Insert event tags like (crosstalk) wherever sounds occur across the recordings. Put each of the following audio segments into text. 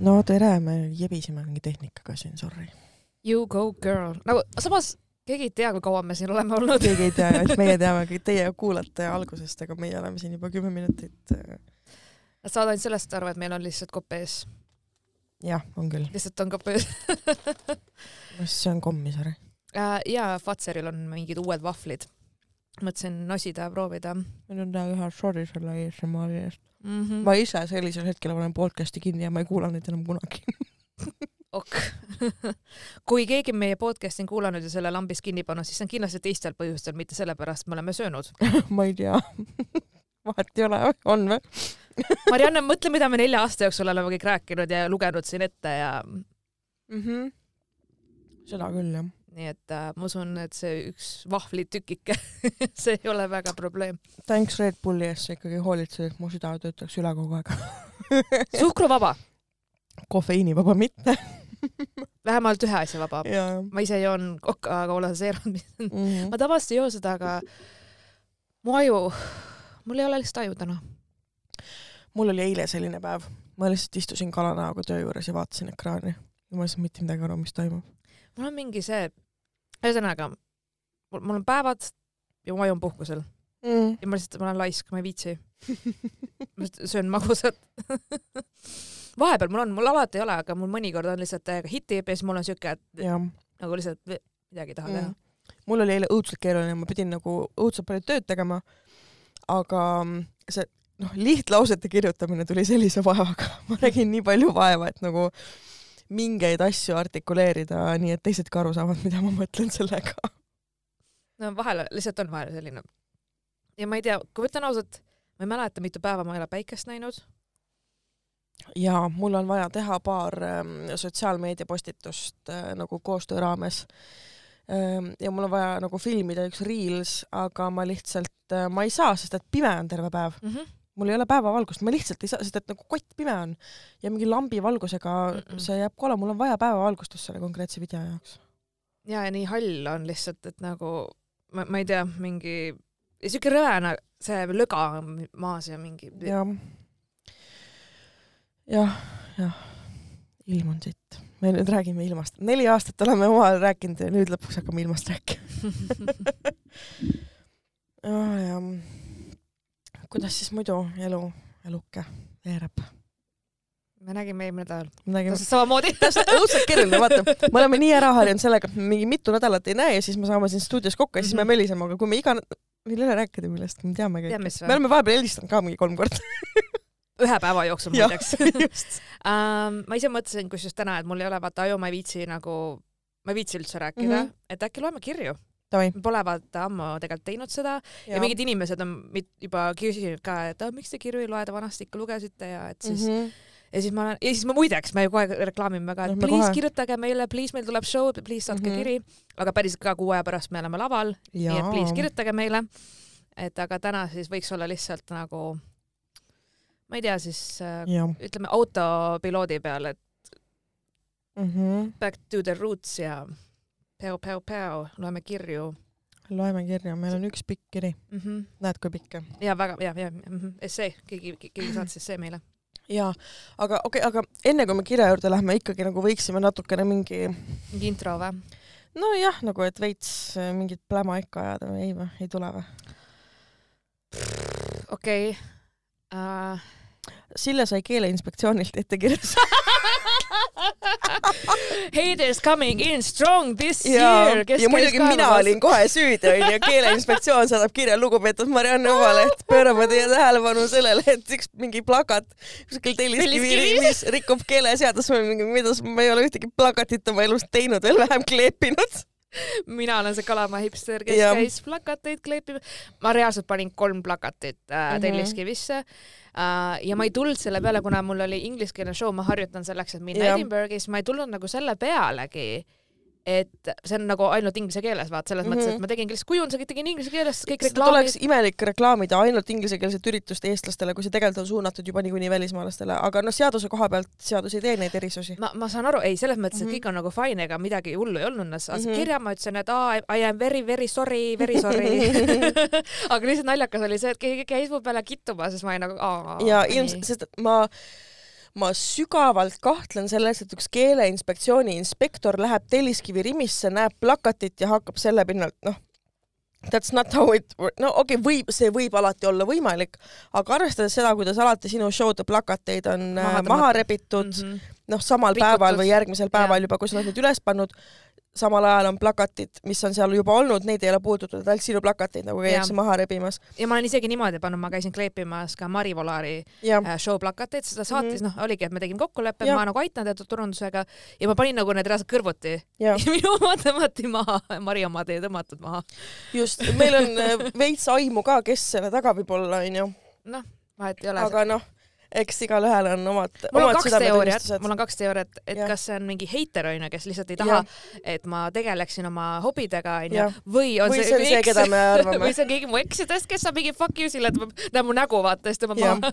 no tere, me jebisime mingi tehnikaga siin, sorry. You go girl. nagu samas keegi ei tea, kui kaua me siin oleme olnud. keegi ei tea, meie (laughs) teame, teie kuulate algusest, aga meie oleme siin juba kümme minutit. Nad saavad ainult sellest aru, et meil on lihtsalt kopp ees. jah, on küll. lihtsalt on kopp ees. (laughs) see on kommisar. Äh, ja Fatseril on mingid uued vahvlid. Mõtlesin nosida ja proovida meil on väga sorry selle ASMR-i eest. mm. -hmm. ma ise sellisel hetkel olen podcast'i kinni ja ma ei kuula neid enam kunagi. (laughs) ok. (laughs) kui keegi meie podcast'i on kuulanud ja selle lambist kinni pannud, siis see on kindlasti teistel põhjustel, mitte sellepärast, me oleme söönud. (laughs) ma ei tea. vahet ei ole, on või? Marianne, mõtle, mida me nelja aasta jooksul oleme kõik rääkinud ja lugenud siin ette ja mm. -hmm. seda küll jah. Nii et äh, ma usun, et see üks vahvlitükike, (laughs) see ei ole väga probleem. Thanks Red Bulli eest, sa ikkagi hoolitsed, et mu süda töötaks üle kogu aeg. (laughs) suhkruvaba, kofeiinivaba mitte. (laughs) vähemalt ühe asja vaba. ma ise joon Coca-Cola Zero't, mis on, ja. ma tavaliselt ei joo seda, aga mu aju, mul ei ole lihtsalt aju täna. mul oli eile selline päev, ma lihtsalt istusin kalanäoga töö juures ja vaatasin ekraani ma ei saanud mitte midagi aru, mis toimub. mul on mingi see, ühesõnaga, mul on päevad ja mu aju on puhkusel Mm. ja ma lihtsalt, ma olen laisk, ma ei viitsi. ma söön magusat. (laughs) vahepeal mul on, mul alati ei ole, aga mul mõnikord on lihtsalt täiega hitib ja siis mul on siuke, et jah nagu lihtsalt midagi ei taha teha mm.. mul oli eile õudselt keeruline, ma pidin nagu õudselt palju tööd tegema, aga see noh, lihtlausete kirjutamine tuli sellise vaevaga, (laughs) ma nägin nii palju vaeva, et nagu mingeid asju artikuleerida, nii et teised ka aru saavad, mida ma mõtlen sellega. no vahel lihtsalt on vahel selline. ja ma ei tea, kui ma ütlen ausalt, ma ei mäleta, mitu päeva ma ei ole päikest näinud. ja mul on vaja teha paar ähm, sotsiaalmeedia postitust äh, nagu koostöö raames ähm,. ja mul on vaja nagu filmida üks reels, aga ma lihtsalt äh,, ma ei saa, sest et pime on terve päev. Mm -hmm. Mul ei ole päevavalgust, ma lihtsalt ei saa, sest et nagu kott pime on ja mingi lambi valgusega mm. -mm. see jääb kole, mul on vaja päevavalgustust selle konkreetse video jaoks. ja, ja nii hall on lihtsalt, et nagu ma, ma ei tea, mingi siuke rõve, see löga on maas ja mingi. jah, jah, jah, ilm on sitt. me nüüd räägime ilmast, neli aastat oleme omavahel rääkinud ja nüüd lõpuks hakkame ilmast rääkima. oh,. ja kuidas siis muidu elu, eluke veereb? me nägime eelmine nädal. me nägime täpselt samamoodi. täpselt õudselt keeruline, vaata, me oleme nii ära harjunud sellega, et me mingi mitu nädalat ei näe ja siis me saame siin stuudios kokku ja siis me Mhm. meliseme, aga kui me iga, meil ei ole rääkida millest, me teame tead, kõik. mis me oleme vahepeal helistanud ka mingi kolm korda. ühe päeva jooksul muideks um,. ma ise mõtlesin kusjuures täna, et mul ei ole vaata aju, ma ei viitsi nagu, ma ei viitsi üldse rääkida mm. -hmm. et äkki loeme kirju. Davai. Pole vaata ammu tegelikult teinud seda ja, ja mingid inimesed on juba küsinud ka, et ah, miks te kirju ei loe, te vanasti ikka lugesite ja et siis mm, -hmm. ja siis ma olen, ja siis ma muideks, me kogu aeg reklaamime ka, et no, please kohe. kirjutage meile, please meil tuleb show, please saatke mm. -hmm. kiri, aga päriselt ka kuu aja pärast me oleme laval, nii et please kirjutage meile. et aga täna siis võiks olla lihtsalt nagu, ma ei tea, siis äh, jah ütleme autopiloodi peal, et mm. -hmm. back to the roots ja peo-peo-peo, loeme kirju loeme kirja, meil on üks pikk kiri, mm. -hmm. näed kui pikk. ja väga ja, ja mm -hmm. essee, keegi, keegi saatis essee meile. jaa, aga okei okay,, aga enne kui me kirja juurde lähme, ikkagi nagu võiksime natukene mingi mingi intro või? nojah, nagu et veits äh, mingit pläma ikka ajada või ei või, ei tule või? okei uh,. Sille sai Keeleinspektsioonilt ettekirjutuse. (laughs) (laughs) Haters coming in strong this ja year. ja muidugi mina olin kohe süüdi onju, keeleinspektsioon saadab kirja lugupeetud Marianne Ovaleht, pöörame teie tähelepanu sellele, et üks mingi plakat kuskil Telliskivi Telliskivis? rikub keeleseadust, mida ma ei ole ühtegi plakatit oma elus teinud, veel vähem kleepinud. Mina olen see Kalamaa hipster, kes Jah. käis plakateid kleepimas. ma reaalselt panin kolm plakatit äh, Mhm. Telliskivisse äh, ja ma ei tulnud selle peale, kuna mul oli ingliskeelne show, ma harjutan selleks, et minna Jah. Edinburgh'i, siis ma ei tulnud nagu selle pealegi, et see on nagu ainult inglise keeles, vaat selles mm -hmm. mõttes, et Mhm. ma tegin lihtsalt kujunduse, tegin inglise keeles, kõik reklaamid oleks. imelik reklaamida ainult inglisekeelset üritust eestlastele, kui see tegelikult on suunatud juba niikuinii välismaalastele, aga noh, seaduse koha pealt seadus ei tee neid erisusi. ma, ma saan aru, ei selles mõttes, et Mhm. kõik on nagu fine, ega midagi hullu ei olnud, saatsid mm. -hmm. kirja, ma ütlesin, et aa, I am very, very sorry, very sorry (laughs) aga lihtsalt naljakas oli see, et keegi käis mu peale kittuma, siis ma olin nagu aa. ja ilmselt, sest ma ma sügavalt kahtlen selles, et üks keeleinspektsiooni inspektor läheb Telliskivi Rimisse, näeb plakatit ja hakkab selle pinnalt, noh, That's not how it, no okei okay,, võib, see võib alati olla võimalik, aga arvestades seda, kuidas alati sinu show'de plakateid on maha, maha rebitud mm, -hmm. Noh, samal Rikutud. päeval või järgmisel päeval ja. juba, kui sa oled need üles pannud, samal ajal on plakatid, mis on seal juba olnud, neid ei ole puudutatud, ainult sinu plakateid nagu käiakse maha rebimas. ja ma olen isegi niimoodi pannud, ma käisin kleepimas ka Mari Volari ja. äh, show plakateid, seda saatis mm, -hmm. noh, oligi, et me tegime kokkuleppe, ma nagu aitan teatud turundusega ja ma panin nagu need reaalselt kõrvuti ja, ja (laughs) minu oma tõmmati maha, Mari omad ei tõmmatud maha. just, meil on äh, veits aimu ka, kes selle taga võib olla, onju. noh, vahet ei ole. aga noh eks igalühel on omad, kaks teooriat, mul on kaks teooriat, et ja. kas see on mingi heiter onju, kes lihtsalt ei taha, et ma tegeleksin oma hobidega onju, või on või see, see, keda me arvame. (laughs) või see on keegi mu eksidest, kes saab mingi fuck you sille, näeb mu nägu vaata, siis tõmbab maha.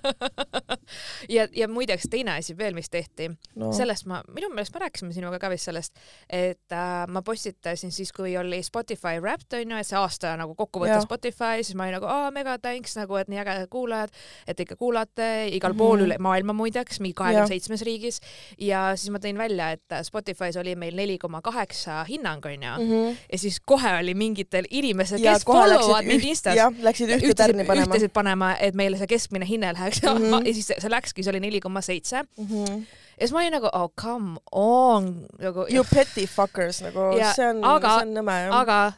(laughs) ja, ja muideks teine asi veel, mis tehti. No., sellest ma, minu meelest me rääkisime sinuga ka vist sellest, et äh, ma postitasin siis, kui oli Spotify Wrapped onju, et see aasta nagu kokkuvõte Spotify, siis ma olin nagu, aa mega thanks nagu, et nii ägedad kuulajad, et ikka kuulate igal pool pool üle maailma muideks, mingi kahekümne seitsmes riigis ja siis ma tõin välja, et Spotify's oli meil neli koma kaheksa hinnang onju mm -hmm. ja siis kohe oli mingitel inimesed, kes followvad mind Instas. läksid ühte tärni panema. ühtesid panema, et meil see keskmine hinne läheks (laughs) mm -hmm. ja siis see läkski, see oli neli koma seitse mhm. ja siis ma olin nagu oh come on nagu. You petty fuckers nagu, see on, see on nõme jah. aga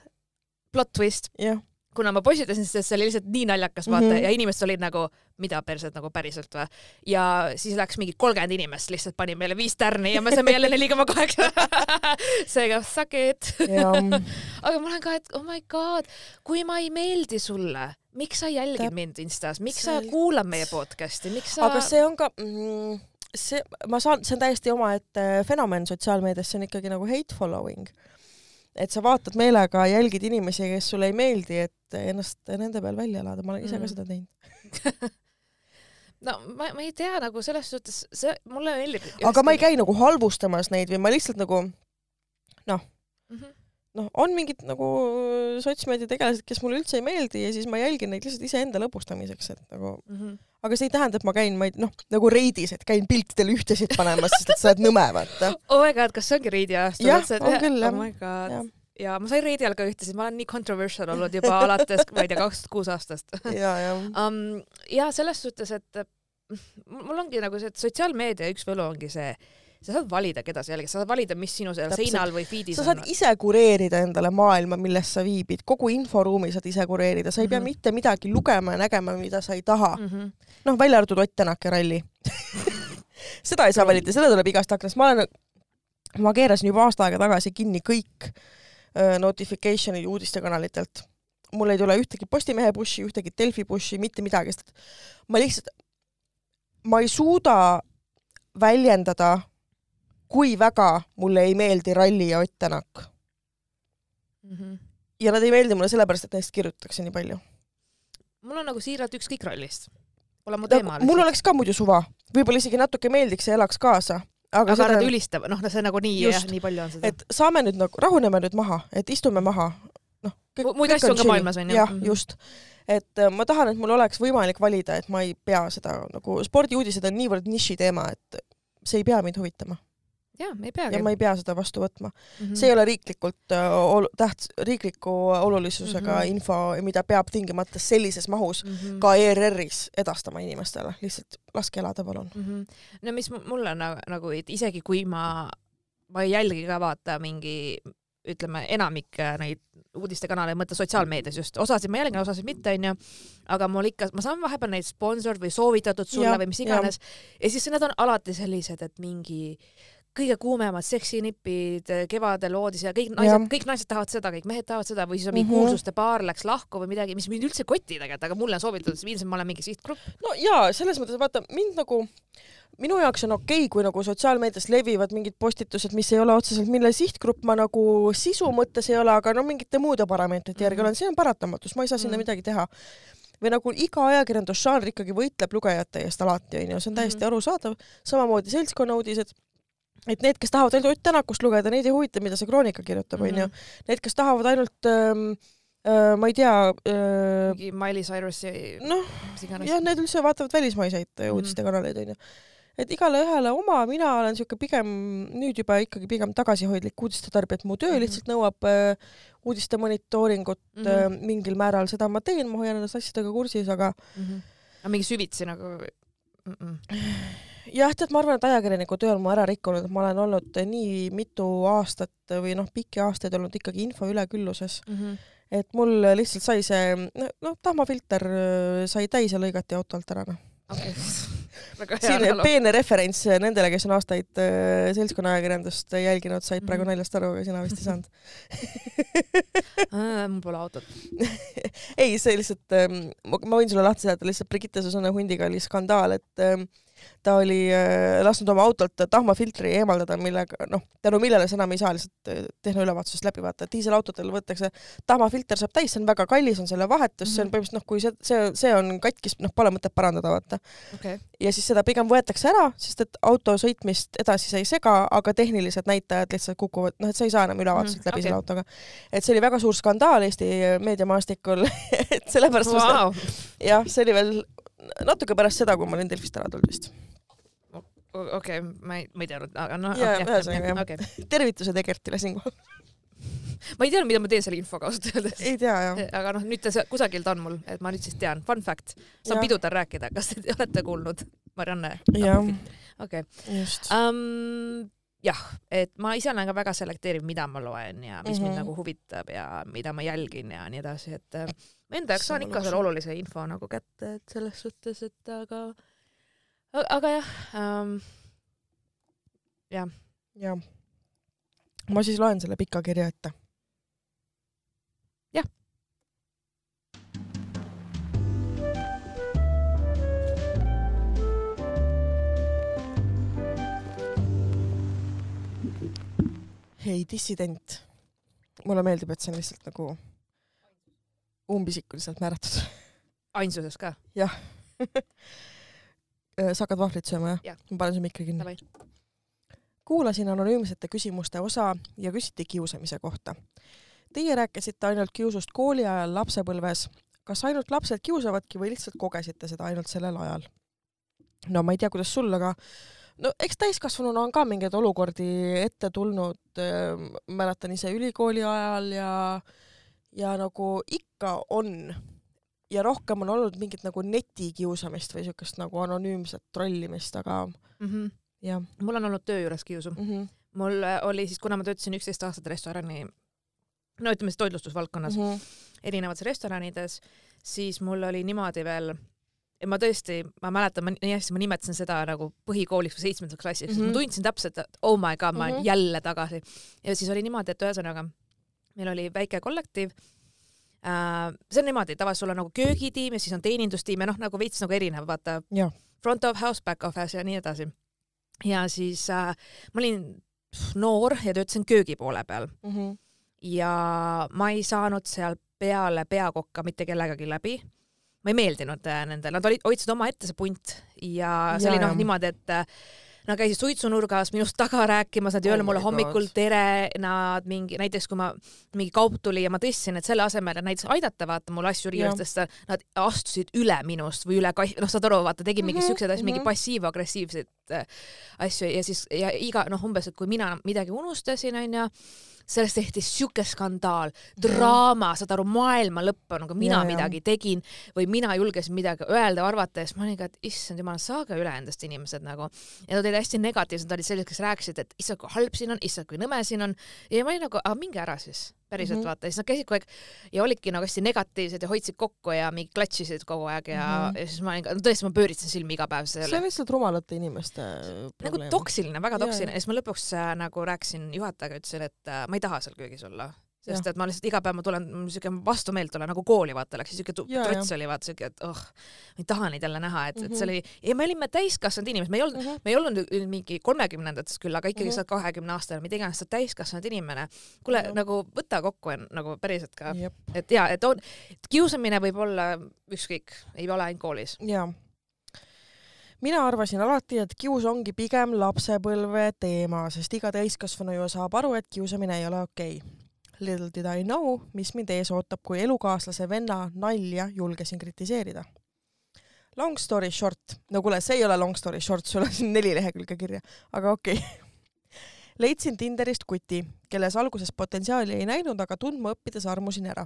plot twist yeah kuna ma postitasin, sest see oli lihtsalt nii naljakas vaata mm -hmm. ja inimesed olid nagu, mida perset nagu päriselt või. ja siis läks mingi kolmkümmend inimest lihtsalt pani meile viis tärni ja me saime jälle neli koma kaheksa. (laughs) seega suck it. (laughs) aga ma olen ka, et oh my god, kui ma ei meeldi sulle, miks sa jälgid mind Instas, miks sa kuulad meie podcast'i, miks sa? aga see on ka mm, see, ma saan, see on täiesti omaette fenomen sotsiaalmeedias, see on ikkagi nagu hate following et sa vaatad meelega, jälgid inimesi, kes sulle ei meeldi, et ennast nende peal välja elada, ma olen ise ka seda teinud (laughs) no ma, ma ei tea nagu selles suhtes, see mulle meeldib. aga ma ei käi nagu halvustamas neid või ma lihtsalt nagu noh mm -hmm., noh, on mingid nagu sotsmeediategelased, kes mulle üldse ei meeldi ja siis ma jälgin neid lihtsalt iseenda lõbustamiseks, et nagu mm -hmm. Aga see ei tähenda, et ma käin, ma ei noh, nagu reidis, et käin piltidele ühtesid panemas, sest et sa oled nõme, vaata. (laughs) oh my god, kas see ongi reidi aasta? jah, on küll jah. oh my god ja ja ma sain Reidi all ka ühtesid, ma olen nii controversial olnud juba (laughs) alates, ma ei tea, kaks tuhat kuus aastast. ja, ja um,. ja selles suhtes, et mul ongi nagu see, et sotsiaalmeedia üks võlu ongi see, sa saad valida, keda sa jälgid, sa saad valida, mis sinu seal seinal või feed'is on. sa saad ise kureerida endale maailma, milles sa viibid, kogu inforuumi saad ise kureerida, sa ei mm -hmm. pea mhm. mitte midagi lugema ja nägema, mida sa ei taha. Mm -hmm.. noh, välja arvatud Ott Tänak ja ralli. (laughs) Seda ei saa valida, seda tuleb igast aknast, ma olen, ma keerasin juba aasta aega tagasi kinni kõik notification'id uudistekanalitelt. mul ei tule ühtegi Postimehe push'i, ühtegi Delfi push'i, mitte midagi, sest ma lihtsalt, ma ei suuda väljendada, kui väga mulle ei meeldi Ralli ja Ott Tänak mm. -hmm. ja nad ei meeldi mulle sellepärast, et neist kirjutatakse nii palju. mul on nagu siiralt ükskõik rallist. Pole mu teema. mul oleks ka muidu suva, võib-olla isegi natuke meeldiks ja elaks kaasa aga, aga nad ülistavad, noh, see nagu nii, jah, nii palju on seda. et saame nüüd nagu, rahuneme nüüd maha, et istume maha, noh. muid asju on ka maailmas, onju. jah, mhm. just. et äh, ma tahan, et mul oleks võimalik valida, et ma ei pea seda nagu, spordiuudised on niivõrd nišiteema, et see ei pea mind huvitama jaa, ei peagi. ja ma ei pea seda vastu võtma mm. -hmm. see ei ole riiklikult äh, ol-, täht-, riikliku olulisusega mm -hmm. info, mida peab tingimata sellises mahus mm -hmm. ka ERR-is edastama inimestele, lihtsalt laske elada, palun mm. -hmm. no mis mulle nagu, nagu, et isegi kui ma, ma ei jälgi ka vaata mingi ütleme, enamik neid uudistekanaleid, mõtle sotsiaalmeedias just, osasid ma jälgin, osasid mitte, onju, aga mul ikka, ma saan vahepeal neid sponsored või soovitatud sulle ja, või mis iganes ja. ja siis need on alati sellised, et mingi äh, kõige kuumemad seksinipid kevadel voodis ja kõik naised, kõik naised tahavad seda, kõik mehed tahavad seda või siis on mingi mm -hmm. kuulsuste paar läks lahku või midagi, mis mind üldse ei koti tegelikult, aga mulle on soovitatud, ilmselt ma olen mingi sihtgrupp. no jaa, selles mõttes vaata mind nagu minu jaoks on okei okay,, kui nagu sotsiaalmeedias levivad mingid postitused, mis ei ole otseselt, mille sihtgrupp ma nagu sisu mõttes ei ole, aga no mingite muude parameetrite järgi olen, see on paratamatus, ma ei saa sinna mm -hmm. midagi teha. või nagu iga ajakirjandusžanr ikkagi võitleb lugejate eest alati, onju, see on täiesti mm -hmm. arusaadav, samamoodi seltskonnauudised et need, kes tahavad ainult Ott Tänakust lugeda, neid ei huvita, mida see Kroonika kirjutab, onju. Mhm. Need, kes tahavad ainult ähm, äh, ma ei tea äh,. mingi Miley Cyrusi noh, jah, need üldse vaatavad välismaiseid mm -hmm. uudistekanaleid, onju. et igale ühele oma, mina olen siuke pigem nüüd juba ikkagi pigem tagasihoidlik uudistetarbija, et mu töö mm -hmm. lihtsalt nõuab äh, uudiste monitooringut mm -hmm. äh, mingil määral, seda ma teen, ma hoian ennast asjadega kursis, aga mm. -hmm. aga mingi süvitsi nagu mm? -mm. Jah, tead, ma arvan, et ajakirjaniku töö on mu ära rikkunud, et ma olen olnud nii mitu aastat või noh, pikki aastaid olnud ikkagi info ülekülluses mm. -hmm et mul lihtsalt sai see, noh, tahmafilter äh, sai täis ja lõigati auto alt ära, noh. okay. (laughs) siin peene referents nendele, kes on aastaid äh, seltskonnaajakirjandust jälginud, said praegu mm -hmm. naljast aru, aga sina vist ei saanud (laughs) mul pole autot (laughs) ei, see lihtsalt ähm,, ma võin sulle lahti seletada, lihtsalt Brigitte Susanne hundiga oli skandaal, et ähm, ta oli äh, lasknud oma autolt tahmafiltri eemaldada, millega noh, tänu millele sa enam ei saa lihtsalt äh, tehnoülevaatusest läbi vaata, et diiselautotel võetakse, tahmafilter saab täis, see on väga kallis, on selle vahetus mm, -hmm. see on mhm. põhimõtteliselt noh, kui see, see, see on katkis, noh, pole mõtet parandada, vaata okay.. ja siis seda pigem võetakse ära, sest et auto sõitmist edasi sa ei sega, aga tehnilised näitajad lihtsalt kukuvad, noh, et sa ei saa enam ülevaatusest mm -hmm. läbi okay. selle autoga. et see oli väga suur skandaal Eesti meediamaastikul (laughs) et sellepärast wow. (laughs) jah, see oli veel natuke pärast seda, kui ma olin Delfist ära tulnud vist okei okay,, ma ei, ma ei teadnud, aga noh. jaa, ühesõnaga jah okay.. tervitused Egertile siinkohal (laughs) ma ei teadnud, mida ma teen selle infoga ausalt öeldes. ei tea jah. aga noh, nüüd ta kusagil ta on mul, et ma nüüd siis tean. Fun fact, saan pidudel rääkida, kas te (laughs) olete kuulnud Marianne? jah. okei. Um, jah, et ma ise olen ka väga selekteeriv, mida ma loen ja mis mm -hmm. mind mhm. nagu huvitab ja mida ma jälgin ja nii edasi, et äh, enda jaoks saan ikka selle olulise info nagu kätte, et selles suhtes, et aga aga jah ähm,, jah. jah. ma siis loen selle pika kirja ette. Hei, dissident. mulle meeldib, et see on lihtsalt nagu umbisikuliselt määratud. ainsuses ka? jah (laughs) Äh, sa hakkad vahvlit sööma, jah ja.? ma panen su mikri kinni. kuulasin anonüümsete küsimuste osa ja küsiti kiusamise kohta. Teie rääkisite ainult kiusust kooli ajal, lapsepõlves. kas ainult lapsed kiusavadki või lihtsalt kogesite seda ainult sellel ajal? no ma ei tea, kuidas sul, aga no eks täiskasvanuna on ka mingeid olukordi ette tulnud, äh, mäletan ise ülikooli ajal ja ja nagu ikka on ja rohkem on olnud mingit nagu netikiusamist või siukest nagu anonüümset trollimist, aga mm -hmm. jah. mul on olnud töö juures kiusu mm. -hmm. mul oli siis, kuna ma töötasin üksteist aastat restorani, no ütleme siis toitlustusvaldkonnas mm, -hmm. erinevates restoranides, siis mul oli niimoodi veel, et ma tõesti, ma mäletan, ma nii hästi, ma nimetasin seda nagu põhikooliks või seitsmendaks klassiks mm, -hmm. ma tundsin täpselt, et oh my god, ma olen mm -hmm. jälle tagasi. ja siis oli niimoodi, et ühesõnaga meil oli väike kollektiiv Äh, see on niimoodi, tavaliselt sul on nagu köögitiim ja siis on teenindustiim ja noh, nagu veits nagu erinev, vaata. Front of house, back of house ja nii edasi. ja siis äh, ma olin noor ja töötasin köögi poole peal mm. -hmm. ja ma ei saanud seal peale peakokka mitte kellegagi läbi. Ma ei meeldinud äh, nendele, nad olid, hoidsid omaette see punt ja see ja, oli noh niimoodi, et äh, Nad käisid suitsunurgas minust taga rääkimas, nad ei oh öelnud mulle hommikul God. tere, nad mingi, näiteks kui ma, mingi kaup tuli ja ma tõstsin, et selle asemel, et näiteks aidata vaata mul asju riiulist tõsta, nad astusid üle minust või üle kass-, noh, saad aru, vaata, tegid mm -hmm, mingeid siukseid asju mm -hmm., mingi mhm. passiiv-agressiivseid asju ja siis ja iga noh, umbes, et kui mina midagi unustasin, onju sellest tehti siuke skandaal, draama, saad aru, maailma lõpp on, nagu mina ja, midagi tegin või mina julgesin midagi öelda, arvata ja siis ma olin ka, et issand jumal, saage üle endast inimesed nagu. ja nad olid hästi negatiivsed, nad olid sellised, kes rääkisid, et issand, kui halb siin on, issand, kui nõme siin on. Ja ma olin nagu, aga minge ära siis päriselt mm -hmm. vaata, siis nad käisid kogu aeg ja olidki nagu hästi negatiivsed ja hoidsid kokku ja mingi klatšisid kogu aeg ja mm, -hmm. ja siis ma olin ka, no tõesti, ma pööritsen silmi iga päev selle. see on lihtsalt rumalate inimeste probleem. nagu toksiline, väga toksiline ja siis ma lõpuks äh, nagu rääkisin juhatajaga, ütlesin, et äh, ma ei taha seal köögis olla sest et ma lihtsalt iga päev ma tulen, siuke vastumeelt tulen nagu kooli vaata, läks siuke trots oli vaata siuke, et oh, ma ei taha neid jälle näha, et mm, -hmm. et see mhm. oli, ja me olime täiskasvanud inimesed, me ei olnud mm, -hmm. me ei olnud mingi kolmekümnendates küll, aga ikkagi mm -hmm. sa oled kahekümne aastane, mida iganes, sa oled täiskasvanud inimene. kuule mm, -hmm. nagu võta kokku nagu päriselt ka, et ja, et on, kiusamine võib olla ükskõik, ei ole ainult koolis. jaa mina arvasin alati, et kius ongi pigem lapsepõlve teema, sest iga täiskasvanu ju saab aru, et kiusamine ei ole okei okay Little did I know, mis mind ees ootab, kui elukaaslase venna nalja julgesin kritiseerida. long story short, no kuule, see ei ole long story short, sul on siin neli lehekülge kirja, aga okei okay. (laughs) leidsin Tinderist kuti, kelles alguses potentsiaali ei näinud, aga tundma õppides armusin ära.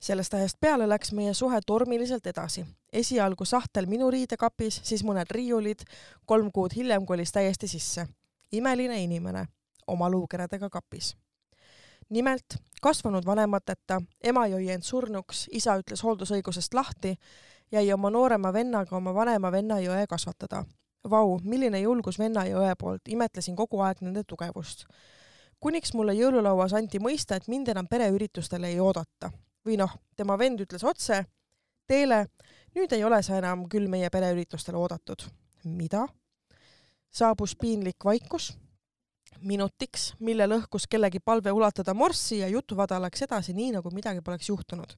sellest ajast peale läks meie suhe tormiliselt edasi. esialgu sahtel minu riidekapis, siis mõned riiulid, kolm kuud hiljem kolis täiesti sisse. imeline inimene, oma luukeredega kapis nimelt kasvanud vanemateta, ema jõi end surnuks, isa ütles hooldusõigusest lahti, jäi oma noorema vennaga oma vanema venna ja õe kasvatada. Vau, milline julgus venna ja õe poolt, imetlesin kogu aeg nende tugevust. kuniks mulle jõululauas anti mõista, et mind enam pereüritustele ei oodata. või noh, tema vend ütles otse, Teele, nüüd ei ole sa enam küll meie pereüritustele oodatud. mida? saabus piinlik vaikus minutiks, mille lõhkus kellegi palve ulatada morssi ja jutuvada läks edasi nii, nagu midagi poleks juhtunud.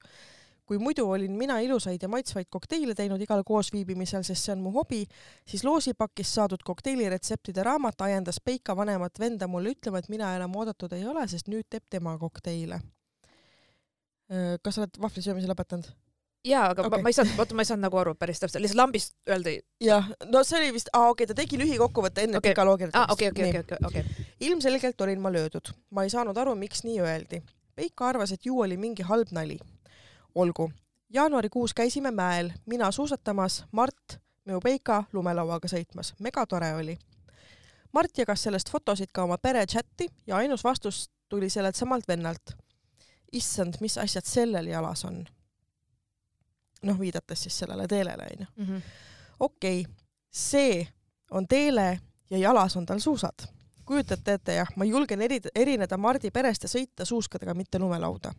kui muidu olin mina ilusaid ja maitsvaid kokteile teinud igal koosviibimisel, sest see on mu hobi, siis loosipakist saadud kokteiliretseptide raamat ajendas Peika vanemat venda mulle ütlema, et mina enam oodatud ei ole, sest nüüd teeb tema kokteile. kas sa oled vahvlisöömise lõpetanud? Jaa, aga okay. ma, ma ei saanud, oota, ma ei saanud nagu aru päris täpselt, lihtsalt lambist öeldi. jah, no see oli vist, aa okei okay,, ta tegi lühikokkuvõtte enne okay. pika loo kirjutamist. okei, okei, okei, okei. ilmselgelt olin ma löödud. ma ei saanud aru, miks nii öeldi. Veiko arvas, et ju oli mingi halb nali. olgu. jaanuarikuus käisime mäel, mina suusatamas, Mart, minu Peika lumelauaga sõitmas. megatore oli. Mart jagas sellest fotosid ka oma pere chati ja ainus vastus tuli sellelt samalt vennalt. issand, mis asjad sellel jalas on noh, viidates siis sellele teelele onju. Mhm. okei, see on teele ja jalas on tal suusad. kujutate ette jah, ma julgen eri, erineda Mardi perest ja sõita suuskadega, mitte lumelauda.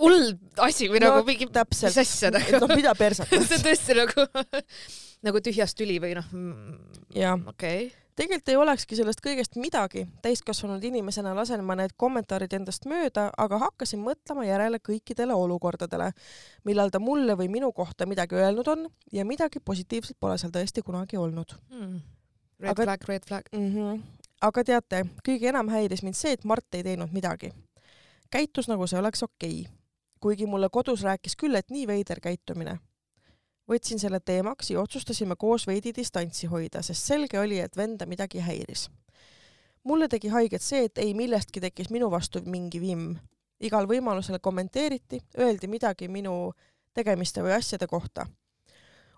hull asi või no, nagu mingi täpselt. mis asja nagu. noh, mida (laughs) persat see on tõesti nagu (laughs) nagu tühjast tüli või noh. okei okay tegelikult ei olekski sellest kõigest midagi, täiskasvanud inimesena lasen ma need kommentaarid endast mööda, aga hakkasin mõtlema järele kõikidele olukordadele, millal ta mulle või minu kohta midagi öelnud on ja midagi positiivset pole seal tõesti kunagi olnud hmm.. Red aga, flag, red flag mm. -hmm. aga teate, kõige enam häiris mind see, et Mart ei teinud midagi. käitus nagu see oleks okei okay. kuigi mulle kodus rääkis küll, et nii veider käitumine võtsin selle teemaks ja otsustasime koos veidi distantsi hoida, sest selge oli, et venda midagi häiris. mulle tegi haiget see, et ei millestki tekkis minu vastu mingi vimm. igal võimalusel kommenteeriti, öeldi midagi minu tegemiste või asjade kohta.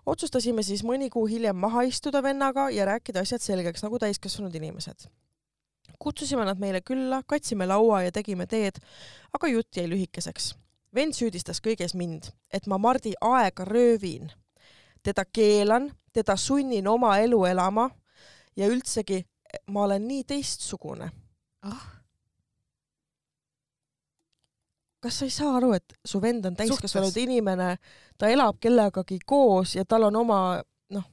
otsustasime siis mõni kuu hiljem maha istuda vennaga ja rääkida asjad selgeks nagu täiskasvanud inimesed. kutsusime nad meile külla, katsime laua ja tegime teed, aga jutt jäi lühikeseks vend süüdistas kõiges mind, et ma Mardi aega röövin, teda keelan, teda sunnin oma elu elama ja üldsegi ma olen nii teistsugune. Ah.. kas sa ei saa aru, et su vend on täiskasvanud inimene, ta elab kellegagi koos ja tal on oma noh,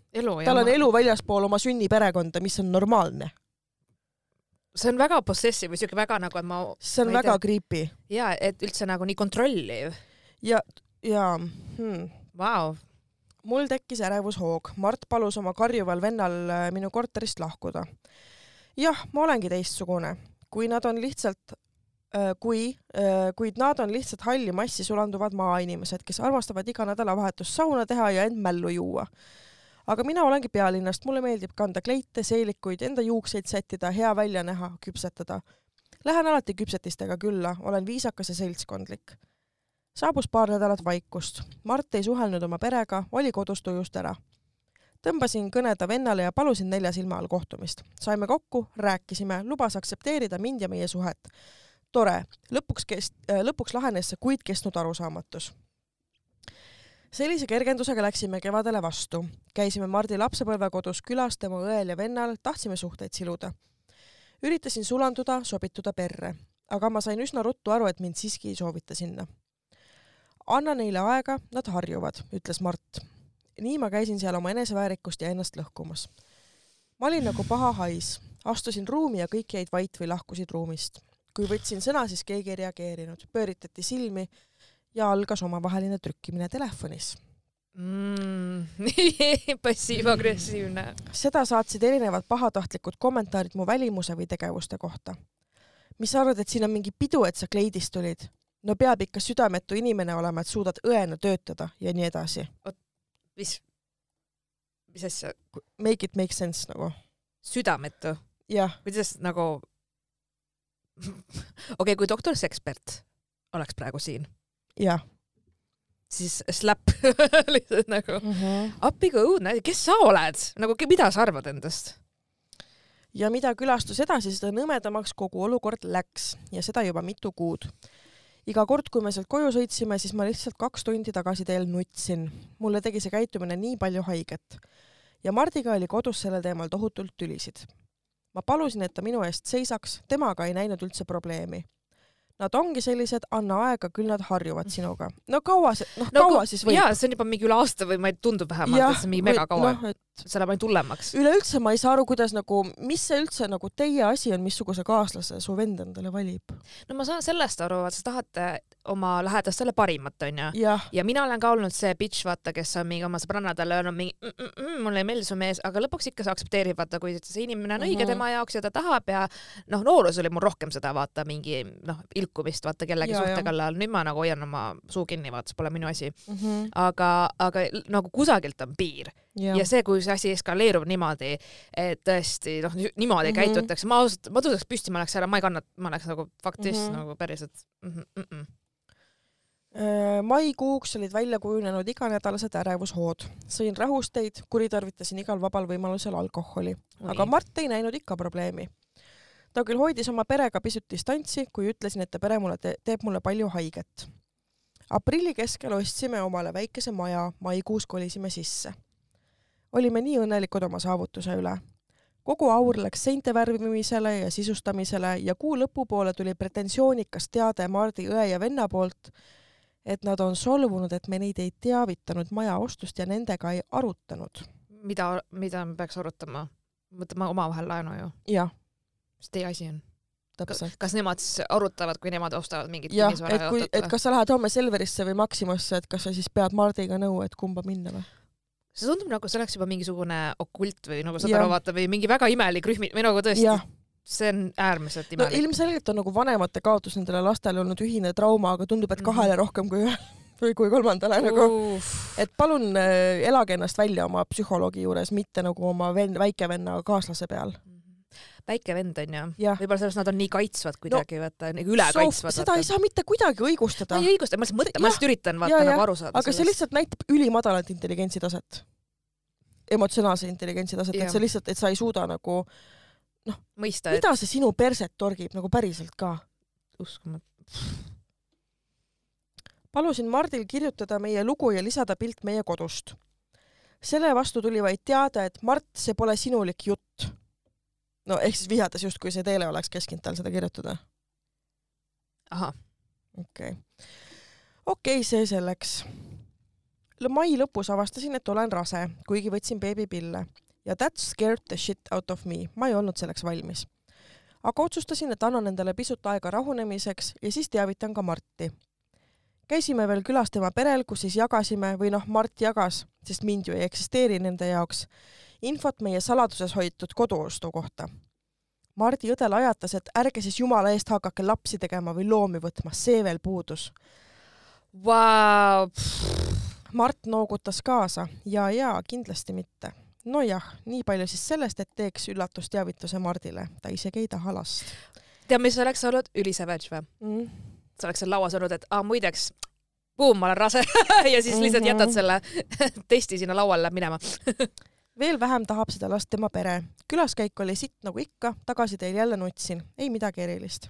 tal on elu väljaspool oma sünniperekonda, mis on normaalne see on väga possessive või siuke väga nagu, et ma. see on ma väga creepy. ja, et üldse nagu nii kontrolliv. ja, ja hmm.. Vau. mul tekkis ärevushoog. Mart palus oma karjuval vennal äh, minu korterist lahkuda. jah, ma olengi teistsugune. kui nad on lihtsalt äh, kui, äh, kuid nad on lihtsalt halli massi sulanduvad maainimesed, kes armastavad iga nädalavahetus sauna teha ja end mällu juua aga mina olengi pealinnast, mulle meeldib kanda kleite, seelikuid, enda juukseid sättida, hea välja näha, küpsetada. Lähen alati küpsetistega külla, olen viisakas ja seltskondlik. saabus paar nädalat vaikust. Mart ei suhelnud oma perega, oli kodust ujust ära. tõmbasin kõne ta vennale ja palusin nelja silma all kohtumist. saime kokku, rääkisime, lubas aktsepteerida mind ja meie suhet. tore, lõpuks kest-, lõpuks lahenes see kuid kestnud arusaamatus sellise kergendusega läksime kevadele vastu. käisime Mardi lapsepõlvekodus külas tema õel ja vennal, tahtsime suhteid siluda. üritasin sulanduda, sobituda perre, aga ma sain üsna ruttu aru, et mind siiski ei soovita sinna. anna neile aega, nad harjuvad, ütles Mart. nii ma käisin seal oma eneseväärikust ja ennast lõhkumas. ma olin nagu paha hais, astusin ruumi ja kõik jäid vait või lahkusid ruumist. kui võtsin sõna, siis keegi ei reageerinud, pööritati silmi ja algas omavaheline trükkimine telefonis mm,. (laughs) passiiv-agressiivne. seda saatsid erinevad pahatahtlikud kommentaarid mu välimuse või tegevuste kohta. mis sa arvad, et siin on mingi pidu, et sa kleidist tulid? no peab ikka südametu inimene olema, et suudad õena töötada ja nii edasi. mis, mis asja? Make it make sense nagu. südametu? kuidas nagu (laughs) okei okay,, kui doktor Sekspert oleks praegu siin. Jah. siis slap (laughs) lihtsalt nagu mm -hmm. appi kui õudne, kes sa oled, nagu mida sa arvad endast? ja mida külastus edasi, seda nõmedamaks kogu olukord läks ja seda juba mitu kuud. iga kord, kui me sealt koju sõitsime, siis ma lihtsalt kaks tundi tagasi teel nutsin. mulle tegi see käitumine nii palju haiget. ja Mardiga oli kodus sellel teemal tohutult tülisid ma palusin, et ta minu eest seisaks, temaga ei näinud üldse probleemi. Nad ongi sellised, anna aega, küll nad harjuvad sinuga. no kaua see, noh no, kaua siis võib? jaa, see on juba mingi üle aasta või ma ei, tundub vähemalt, et see on mingi megakaua no,. Et... see läheb ainult hullemaks. üleüldse ma ei saa aru, kuidas nagu, mis see üldse nagu teie asi on, missuguse kaaslase su vend endale valib? no ma saan sellest aru, et sa tahad oma lähedastele parimat, onju. ja mina olen ka olnud see bitch, vaata, kes on mingi oma sõbrannadele öelnud mingi mm, mm, mm, mulle ei meeldi su mees, aga lõpuks ikka sa aktsepteerid, vaata, kui see inimene on mm -hmm. õige tema jaoks ja ta tahab ja noh, noorus oli mul rohkem seda, vaata, mingi noh, ilkumist, vaata kellegi ja, suhte kallal. nüüd ma nagu hoian oma suu kinni, vaata, see pole minu asi mm. -hmm. aga, aga nagu kusagilt on piir Ja. ja see, kui see asi eskaleerub niimoodi, et tõesti noh, niimoodi mm -hmm. käitutakse, ma ausalt, ma tõuseks püsti, ma oleks ära, ma ei kannata, ma oleks nagu faktis mm -hmm. nagu päriselt mm. mm maikuuks olid välja kujunenud iganädalased ärevushood. sõin rahusteid, kuritarvitasin igal vabal võimalusel alkoholi, aga Mart ei näinud ikka probleemi. Ta küll hoidis oma perega pisut distantsi, kui ütlesin, et ta pere mulle te teeb mulle palju haiget. aprilli keskel ostsime omale väikese maja, maikuus kolisime sisse. olime nii õnnelikud oma saavutuse üle. kogu aur läks seinte värvimisele ja sisustamisele ja kuu lõpupoole tuli pretensioonikas teade Mardi õe ja venna poolt et nad on solvunud, et me neid ei teavitanud maja ostust ja nendega ei arutanud. mida, mida me peaks arutama? võtame omavahel laenu ju. jah. Mis teie asi on? täpselt. kas nemad siis arutavad, kui nemad ostavad mingit jah, et kui, et kas sa lähed homme Selverisse või Maximasse, et kas sa siis pead Mardiga nõu, et kumba minna või? see tundub nagu see oleks juba mingisugune okult või nagu saad aru vaata või mingi väga imelik rühm või nagu tõesti see on äärmiselt imelik no,. ilmselgelt on nagu vanemate kaotus nendele lastele olnud ühine trauma, aga tundub, et kahele mm -hmm. rohkem kui ühele (laughs) või kui kolmandale uh. nagu. et palun äh, elage ennast välja oma psühholoogi juures, mitte nagu oma ven-, väikevenna kaaslase peal mhm. Väike vend on ju ja., võib-olla sellepärast nad on nii kaitsvad kuidagi no,, vaata, nagu ülekaitsvad. seda vaata. ei saa mitte kuidagi õigustada. ei õigusta, ma lihtsalt mõtlen, ma lihtsalt üritan vaata ja, nagu aru saada. aga sellest. see lihtsalt näitab ülimadalat intelligentsi taset. emotsionaalse intelligentsi taset, et sa lihtsalt, et sa ei suuda nagu noh, mida et... see sinu perset torgib nagu päriselt ka? uskumatu. palusin Mardil kirjutada meie lugu ja lisada pilt meie kodust. selle vastu tuli vaid teade, et Mart, see pole sinulik jutt. No ehk siis vihjates justkui see Teele oleks käskinud tal seda kirjutada. ahah. okei okay.. okei okay,, see selleks. mai lõpus avastasin, et olen rase, kuigi võtsin beebipille ja that scared the shit out of me, ma ei olnud selleks valmis. aga otsustasin, et annan endale pisut aega rahunemiseks ja siis teavitan ka Marti. käisime veel külas tema perel, kus siis jagasime või noh, Mart jagas, sest mind ju ei eksisteeri nende jaoks, infot meie saladuses hoitud koduostu kohta. Mardi õde lajatas, et ärge siis jumala eest hakake lapsi tegema või loomi võtma, see veel puudus wow.. Mart noogutas kaasa ja, ja kindlasti mitte nojah, nii palju siis sellest, et teeks üllatusteavituse Mardile, ta isegi ei taha last. tead, mis oleks olnud ülisavage või mm.? sa oleks seal lauas olnud, et aa muideks, buum, ma olen rase (laughs) ja siis lihtsalt jätad mhm. selle (laughs) testi sinna lauale minema (laughs) veel vähem tahab seda last tema pere. külaskäik oli sitt nagu ikka, tagasiteel jälle nutsin, ei midagi erilist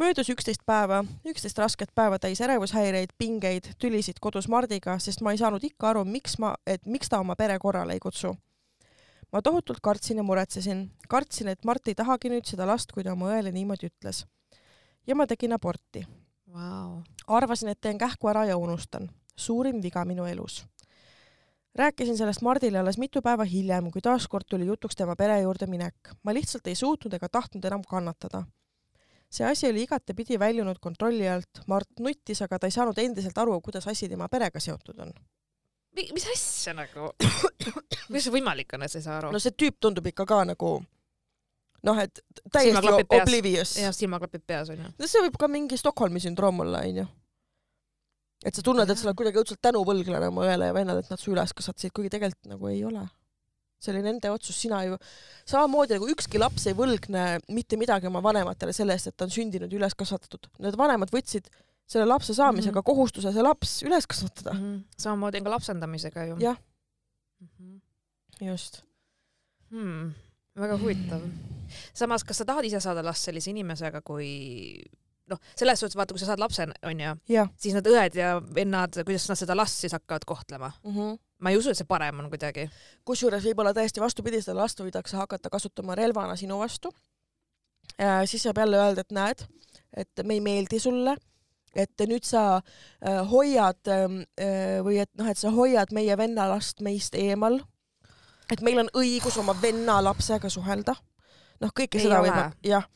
möödus üksteist päeva, üksteist rasket päeva täis ärevushäireid, pingeid, tülisid kodus Mardiga, sest ma ei saanud ikka aru, miks ma, et miks ta oma pere korrale ei kutsu. ma tohutult kartsin ja muretsesin, kartsin, et Mart ei tahagi nüüd seda last, kui ta oma õele niimoodi ütles. ja ma tegin aborti wow.. arvasin, et teen kähku ära ja unustan. suurim viga minu elus rääkisin sellest Mardile alles mitu päeva hiljem, kui taaskord tuli jutuks tema pere juurde minek. ma lihtsalt ei suutnud ega tahtnud enam kannatada see asi oli igatepidi väljunud kontrolli alt, Mart nuttis, aga ta ei saanud endiselt aru, kuidas asi tema perega seotud on. mis asja nagu kuidas see võimalik on, et sa ei saa aru? no see tüüp tundub ikka ka nagu noh, et täiesti oblivious. jah, silmaklapid peas onju. no see võib ka mingi Stockholmi sündroom olla, onju. Et sa tunned, et sa oled kuidagi õudselt tänuvõlglane oma õele ja vennale, et nad su üles kasvatasid, kuigi tegelikult nagu ei ole. see oli nende otsus, sina ju, samamoodi nagu ükski laps ei võlgne mitte midagi oma vanematele selle eest, et ta on sündinud ja üles kasvatatud. Need vanemad võtsid selle lapse saamisega mm -hmm. kohustuse see laps üles kasvatada mm. -hmm. samamoodi on ka lapsendamisega ju. jah mm -hmm.. just hmm,. väga huvitav. samas, kas sa tahad ise saada last sellise inimesega, kui noh, selles suhtes vaata, kui sa saad lapse, onju, siis need õed ja vennad, kuidas nad seda last siis hakkavad kohtlema mm. -hmm. ma ei usu, et see parem on kuidagi. kusjuures võib-olla täiesti vastupidi, seda last võidakse hakata kasutama relvana sinu vastu. siis saab jälle öelda, et näed, et me ei meeldi sulle, et nüüd sa äh, hoiad äh, või et noh, et sa hoiad meie venna last meist eemal. et meil on õigus oma venna lapsega suhelda. noh, kõike ei seda võib, jah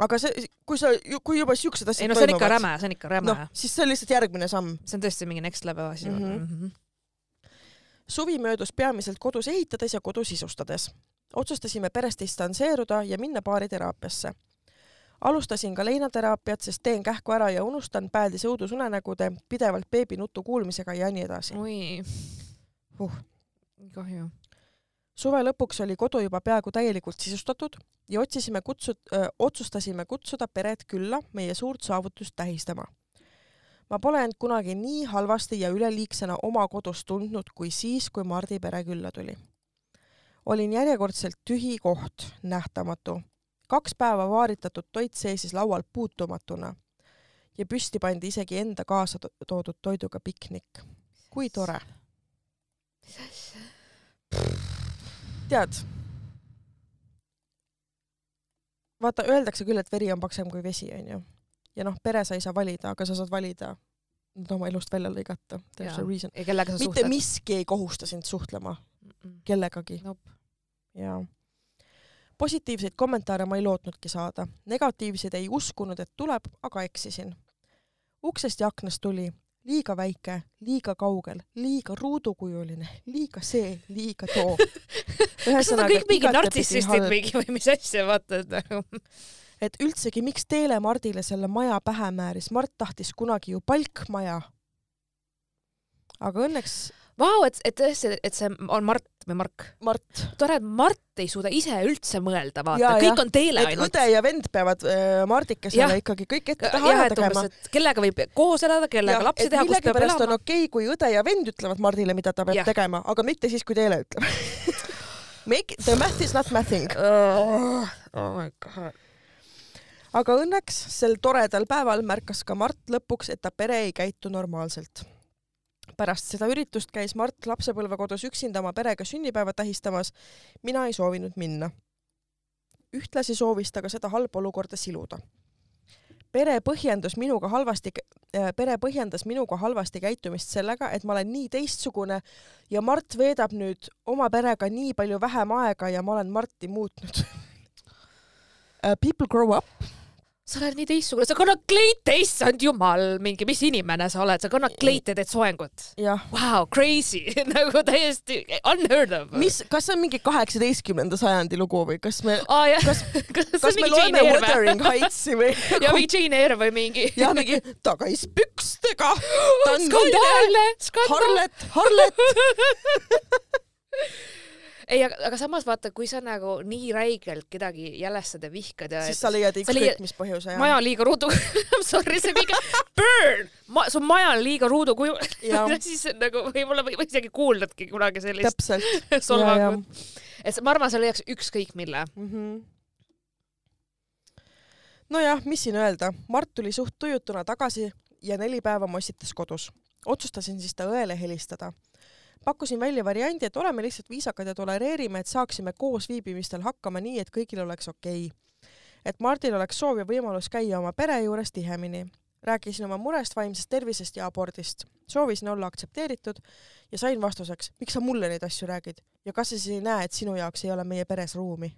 aga see, kui sa, kui juba siuksed asjad ei no see on ikka räme, see on ikka räme no,. siis see on lihtsalt järgmine samm. see on tõesti mingi next level asi mm. -hmm. Mm -hmm. suvi möödus peamiselt kodus ehitades ja kodu sisustades. otsustasime perest distantseeruda ja minna baariteraapiasse. alustasin ka leinateraapiat, sest teen kähku ära ja unustan päädis õudusunenägude, pidevalt beebi nutu kuulmisega ja nii edasi. oi uh.. kahju suve lõpuks oli kodu juba peaaegu täielikult sisustatud ja otsisime kutsu-, otsustasime kutsuda pered külla meie suurt saavutust tähistama. ma pole end kunagi nii halvasti ja üleliigsena oma kodus tundnud kui siis, kui Mardi pere külla tuli. olin järjekordselt tühi koht, nähtamatu. kaks päeva vaaritatud toit seisis laual puutumatuna ja püsti pandi isegi enda kaasa toodud toiduga piknik. kui tore. mis asja? Tead, vaata, öeldakse küll, et veri on paksem kui vesi, onju. ja noh, pere sa ei saa valida, aga sa saad valida nad oma elust välja lõigata. ja kellega sa mitte suhtled? miski ei kohusta sind suhtlema mm -mm. kellegagi nope.. jaa. positiivseid kommentaare ma ei lootnudki saada, negatiivseid ei uskunud, et tuleb, aga eksisin. uksest ja aknast tuli, liiga väike, liiga kaugel, liiga ruudukujuline, liiga see, liiga too. (laughs) kas nad on kõik mingi nartsissistid mingi või mis asja, vaata, et nagu (laughs) et üldsegi, miks Teele Mardile selle maja pähe määris, Mart tahtis kunagi ju palkmaja. aga õnneks Vau, et, et tõesti, et see on Mart või Mark? Mart. tore, et Mart ei suuda ise üldse mõelda, vaata, kõik ja. on teele ainult. õde ja vend peavad äh, Mardikesele ikkagi kõik ette taha ära tegema. kellega võib koos elada, kellega ja, lapsi teha, kus peab elama. on okei okay,, kui õde ja vend ütlevad Mardile, mida ta peab ja. tegema, aga mitte siis, kui Teele ütleb (laughs) Make, the math is not mathing oh, oh my god aga õnneks sel toredal päeval märkas ka Mart lõpuks, et ta pere ei käitu normaalselt pärast seda üritust käis Mart lapsepõlvekodus üksinda oma perega sünnipäeva tähistamas. mina ei soovinud minna. ühtlasi soovis ta ka seda halba olukorda siluda. pere põhjendas minuga halvasti, äh, pere põhjendas minuga halvasti käitumist sellega, et ma olen nii teistsugune ja Mart veedab nüüd oma perega nii palju vähem aega ja ma olen Marti muutnud uh,. People grow up sa oled nii teistsugune, sa kannad kleite, issand jumal, mingi, mis inimene sa oled, sa kannad kleite, teed soengut. Wow, crazy (laughs) nagu täiesti unheard of. mis, kas see on mingi kaheksateistkümnenda sajandi lugu või kas me ah,, kas, (laughs) kas, kas me loeme Wuthering Heightsi või? (laughs) ja mingi Jane Eyre või mingi. ja mingi tagaispükstega. (gasps) skandaalne, skandaalne. Harlet, Harlet ei, aga samas vaata, kui sa nagu nii räigelt kedagi jälestad ja vihkad ja siis sa leiad ükskõik mis põhjuse. maja on liiga ruudu (laughs) sorry, see mingi burn ma,, su maja on liiga ruudu kuju (laughs) siis nagu võib-olla või, või isegi kuuldadki kunagi sellist (laughs) solvangut. et ma arvan, sa leiaks ükskõik mille mm. -hmm nojah, mis siin öelda, Mart tuli suht tujutuna tagasi ja neli päeva mossitas kodus. otsustasin siis ta õele helistada pakkusin välja variandi, et oleme lihtsalt viisakad ja tolereerime, et saaksime koosviibimistel hakkama nii, et kõigil oleks okei okay.. et Mardil oleks soov ja võimalus käia oma pere juures tihemini. rääkisin oma murest, vaimsest tervisest ja abordist. soovisin olla aktsepteeritud ja sain vastuseks, miks sa mulle neid asju räägid ja kas sa siis ei näe, et sinu jaoks ei ole meie peres ruumi?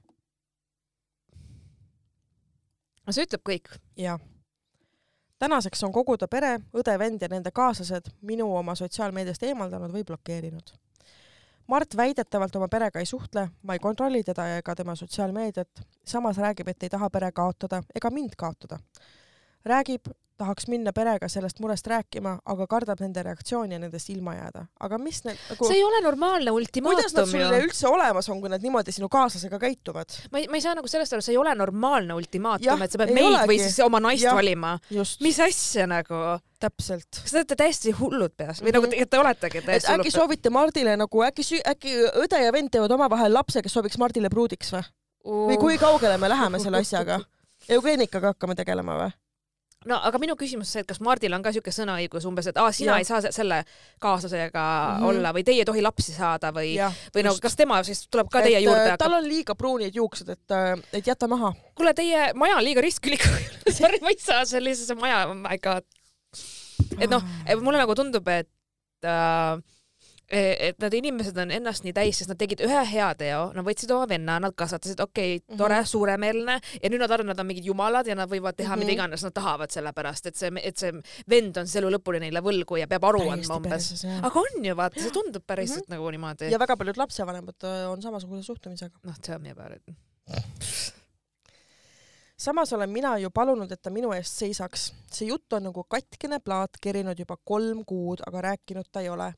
no see ütleb kõik. jah tänaseks on kogu ta pere, õde, vend ja nende kaaslased minu oma sotsiaalmeediast eemaldanud või blokeerinud. Mart väidetavalt oma perega ei suhtle, ma ei kontrolli teda ega tema sotsiaalmeediat, samas räägib, et ei taha pere kaotada ega mind kaotada. räägib, tahaks minna perega sellest murest rääkima, aga kardab nende reaktsiooni ja nendest ilma jääda. aga mis need nagu see ei ole normaalne ultimaatum ju. kuidas nad sul üldse olemas on, kui nad niimoodi sinu kaaslasega käituvad? ma ei, ma ei saa nagu sellest aru, see ei ole normaalne ultimaatum, et sa pead meid olegi. või siis oma naist ja, valima. mis asja nagu? täpselt. kas te olete täiesti hullud peas või mm -hmm. nagu mhm. te oletegi täiesti hullud? äkki soovite Mardile nagu äkki, äkki õde ja vend teevad omavahel lapse, kes sobiks Mardile pruudiks või uh.? või kui kaugele me läheme (laughs) selle asjaga? eugeenikaga hakkame tegelema või? No aga minu küsimus see, et kas Mardil on ka siuke sõnaõigus umbes, et aa, sina ja. ei saa selle kaaslasega mm -hmm. olla või teie ei tohi lapsi saada või, või no kas tema siis tuleb ka et, teie juurde hakkab? tal on liiga pruunid juuksed, et, äh, et jäta maha. kuule, teie maja on liiga ristkülik (laughs) sorry, ma ei saa sellisesse maja, oh my god. et noh, mulle nagu tundub, et äh, et need inimesed on ennast nii täis, sest nad tegid ühe hea teo, nad võtsid oma venna, nad kasvatasid, okei okay, mm, -hmm. tore, suuremeelne ja nüüd nad arvavad, nad on mingid jumalad ja nad võivad teha mm -hmm. mida iganes nad tahavad, sellepärast et see, et see vend on siis elu lõpuni neile võlgu ja peab aru andma umbes. aga on ju, vaata, see tundub päriselt mm -hmm. nagu niimoodi. ja väga paljud lapsevanemad äh, on samasuguse suhtumisega. noh, tell me about it samas olen mina ju palunud, et ta minu eest seisaks. see jutt on nagu katkine plaat kerinud juba kolm kuud, aga rääkinud ta ei ole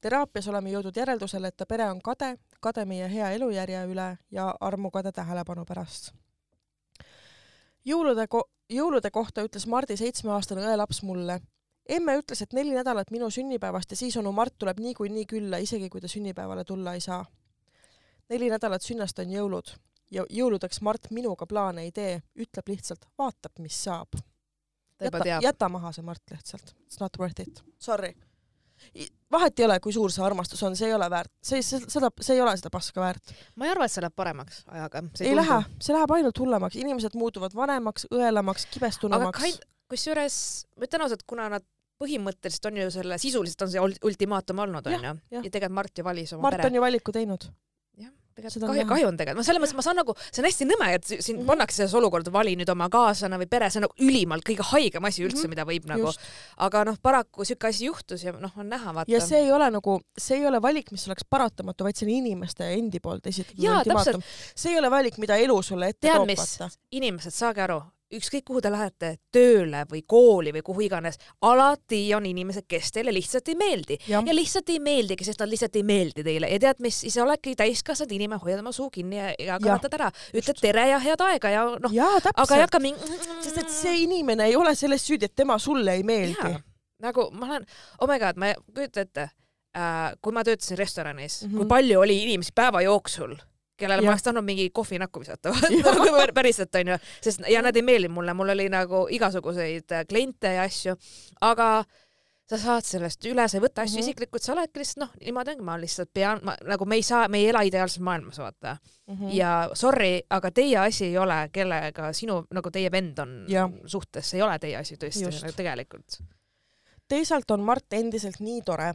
teraapias oleme jõudnud järeldusele, et ta pere on kade, kade meie hea elujärje üle ja armukade tähelepanu pärast. jõulude ko-, jõulude kohta ütles Mardi seitsmeaastane õelaps mulle. emme ütles, et neli nädalat minu sünnipäevast ja siis onu Mart tuleb niikuinii külla, isegi kui ta sünnipäevale tulla ei saa. neli nädalat sünnast on jõulud ja jõuludeks Mart minuga plaane ei tee, ütleb lihtsalt, vaatab, mis saab. jäta, jäta maha see Mart lihtsalt, it's not worth it, sorry vahet ei ole, kui suur see armastus on, see ei ole väärt, see, seda, see ei ole seda paska väärt. ma ei arva, et see läheb paremaks ajaga. ei, ei lähe, see läheb ainult hullemaks, inimesed muutuvad vanemaks, õelamaks, kibestunumaks. kusjuures ma ütlen ausalt, kuna nad põhimõtteliselt on ju selle, sisuliselt on see ultimaatum olnud, onju, ja tegelikult Mart ju valis oma Mart pere. Mart on ju valiku teinud tegelikult kahju, kahju on tegelikult, ma selles mõttes, ma saan nagu, see on hästi nõme, et sind mm -hmm. pannakse selles olukorda, vali nüüd oma kaaslane või pere, see on nagu ülimalt kõige haigem asi üldse mm, -hmm. mida võib nagu, aga noh, paraku siuke asi juhtus ja noh, on näha, vaata. ja see ei ole nagu, see ei ole valik, mis oleks paratamatu, vaid see on inimeste endi poolt esitatud ultimaatum. see ei ole valik, mida elu sulle ette toob, vaata. inimesed, saage aru, ükskõik kuhu te lähete, tööle või kooli või kuhu iganes, alati on inimesed, kes teile lihtsalt ei meeldi ja, ja lihtsalt ei meeldigi, sest nad lihtsalt ei meeldi teile ja tead mis, ise oledki täiskasvanud inimene, hoiad oma suu kinni ja, ja kannatad ära, ütled tere ja head aega ja noh, aga ei hakka mingi. sest et see inimene ei ole selles süüdi, et tema sulle ei meeldi. nagu ma olen, oh my god, ma ei kujuta ette äh,, kui ma töötasin restoranis mm, -hmm. kui palju oli inimesi päeva jooksul kellele ja. ma oleks tahtnud mingi kohvinakku visata (laughs) päriselt onju, sest ja nad ei meeldinud mulle, mul oli nagu igasuguseid äh, kliente ja asju, aga sa saad sellest üle, sa ei võta asju mm -hmm. isiklikult, sa oledki lihtsalt noh, niimoodi ongi, ma lihtsalt pean, ma nagu me ei saa, me ei ela ideaalses maailmas, vaata mm. -hmm. ja sorry, aga teie asi ei ole, kellega sinu, nagu teie vend on ja. suhtes, see ei ole teie asi tõesti nagu tegelikult. teisalt on Mart endiselt nii tore.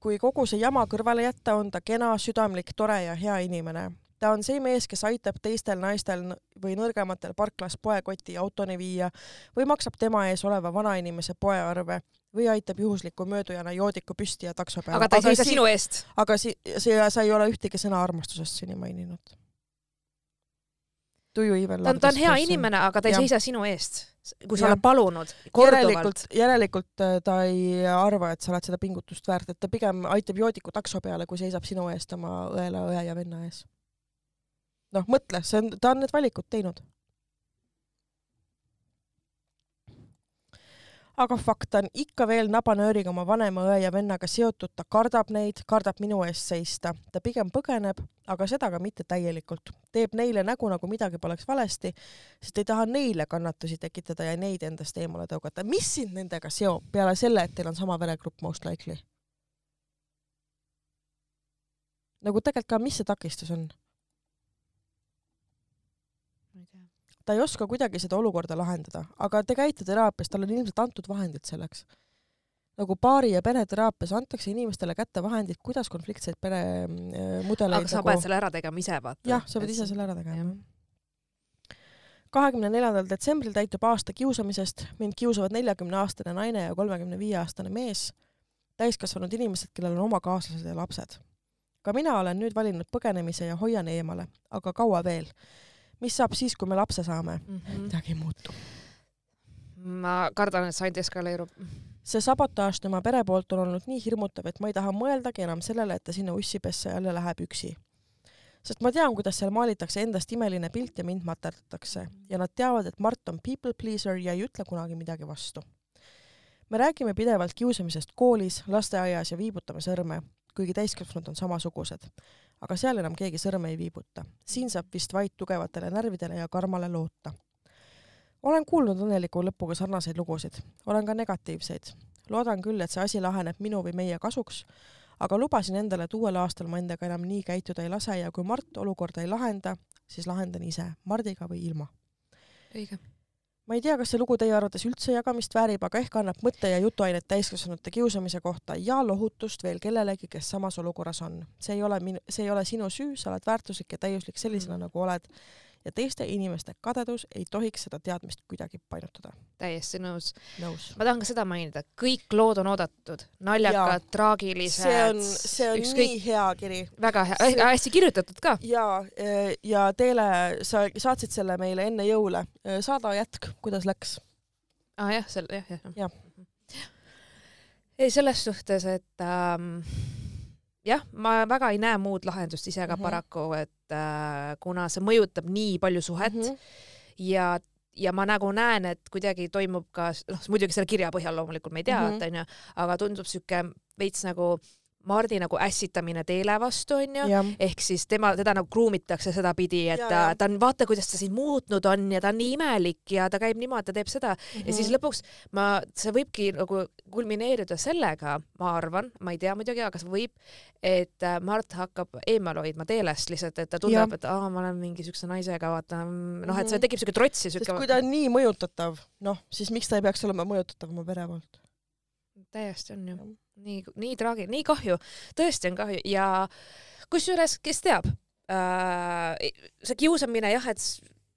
kui kogu see jama kõrvale jätta, on ta kena, südamlik, tore ja hea inimene ta on see mees, kes aitab teistel naistel või nõrgematel parklas poekoti autoni viia või maksab tema ees oleva vanainimese poearve või aitab juhusliku möödujana joodiku püsti ja takso peale. aga ta ei seisa si sinu eest. aga si-, see, sa ei ole ühtegi sõna armastusest seni maininud. Do you even love ta on hea person? inimene, aga ta ei ja. seisa sinu eest, kui sa oled palunud korduvalt. järelikult äh, ta ei arva, et sa oled seda pingutust väärt, et ta pigem aitab joodiku takso peale, kui seisab sinu eest oma õela, õe ja venna ees noh, mõtle, see on, ta on need valikud teinud. aga fakt, on ikka veel nabanööriga oma vanema õe ja vennaga seotud, ta kardab neid, kardab minu eest seista, ta pigem põgeneb, aga seda ka mitte täielikult. teeb neile nägu, nagu midagi poleks valesti, sest ei taha neile kannatusi tekitada ja neid endast eemale tõugata. mis sind nendega seob peale selle, et teil on sama veregrupp most likely? nagu tegelikult ka, mis see takistus on? Ta ei oska kuidagi seda olukorda lahendada, aga te käite teraapias, talle on ilmselt antud vahendid selleks. nagu paari- ja pereteraapias antakse inimestele kätte vahendid, kuidas konfliktseid peremudeleid aga sa nagu... pead selle ära tegema ise, vaata. jah, sa pead ise selle ära tegema. kahekümne neljandal detsembril täitub aasta kiusamisest, mind kiusavad neljakümne-aastane naine ja kolmekümne viie aastane mees, täiskasvanud inimesed, kellel on oma kaaslased ja lapsed. ka mina olen nüüd valinud põgenemise ja hoian eemale, aga kaua veel mis saab siis, kui me lapse saame mm? -hmm. midagi ei muutu. ma kardan, et see ainult eskaleerub. see sabotaaž tema pere poolt on olnud nii hirmutav, et ma ei taha mõeldagi enam sellele, et ta sinna ussipesse jälle läheb üksi. sest ma tean, kuidas seal maalitakse endast imeline pilt ja mind materdatakse ja nad teavad, et Mart on people pleaser ja ei ütle kunagi midagi vastu. me räägime pidevalt kiusamisest koolis, lasteaias ja viibutame sõrme, kuigi täiskasvanud on samasugused. aga seal enam keegi sõrme ei viibuta. siin saab vist vaid tugevatele närvidele ja karmale loota olen kuulnud õnneliku lõpuga sarnaseid lugusid, olen ka negatiivseid. loodan küll, et see asi laheneb minu või meie kasuks, aga lubasin endale, et uuel aastal ma endaga enam nii käituda ei lase ja kui Mart olukorda ei lahenda, siis lahendan ise, Mardiga või ilma. õige. Ma ei tea, kas see lugu teie arvates üldse jagamist väärib, aga ehk annab mõtte ja jutuainet täiskasvanute kiusamise kohta ja lohutust veel kellelegi, kes samas olukorras on. see ei ole min-, see ei ole sinu süü, sa oled väärtuslik ja täiuslik sellisena, nagu oled ja teiste inimeste kadedus ei tohiks seda teadmist kuidagi painutada. täiesti nõus. nõus. ma tahan ka seda mainida, kõik lood on oodatud, naljakad, traagilised. see on, see on ükskõik... nii hea kiri. väga hea see..., hästi kirjutatud ka. ja, ja Teele, sa saatsid selle meile enne jõule, saada jätk, kuidas läks? aa ah, jah, selle jah, jah. jah. ei, selles suhtes, et ähm, jah, ma väga ei näe muud lahendust ise ka mm -hmm. paraku, et äh, kuna see mõjutab nii palju suhet mm -hmm. ja ja ma nagu näen, et kuidagi toimub ka, noh, muidugi selle kirja põhjal loomulikult me ei tea mm, -hmm. onju, aga tundub sihuke veits nagu Mardi nagu ässitamine Teele vastu onju, ehk siis tema, teda nagu kruumitakse sedapidi, et ja, ta, ta on, vaata, kuidas ta siin muutnud on ja ta on nii imelik ja ta käib niimoodi, ta teeb seda mm -hmm. ja siis mhm. lõpuks ma, see võibki nagu kulmineeruda sellega, ma arvan, ma ei tea muidugi, aga see võib, et äh, Mart hakkab eemal hoidma Teelest lihtsalt, et ta tunneb, et aa, ma olen mingi siukse naisega, vaata, noh, et see mhm. tekib siuke trots ja siuke. sest kui ta on nii mõjutatav, noh, siis miks ta ei peaks olema mõjutatav oma pere poolt? täiesti on ju nii, nii traagiline, nii kahju, tõesti on kahju. Ja kusjuures, kes teab äh,, see kiusamine jah, et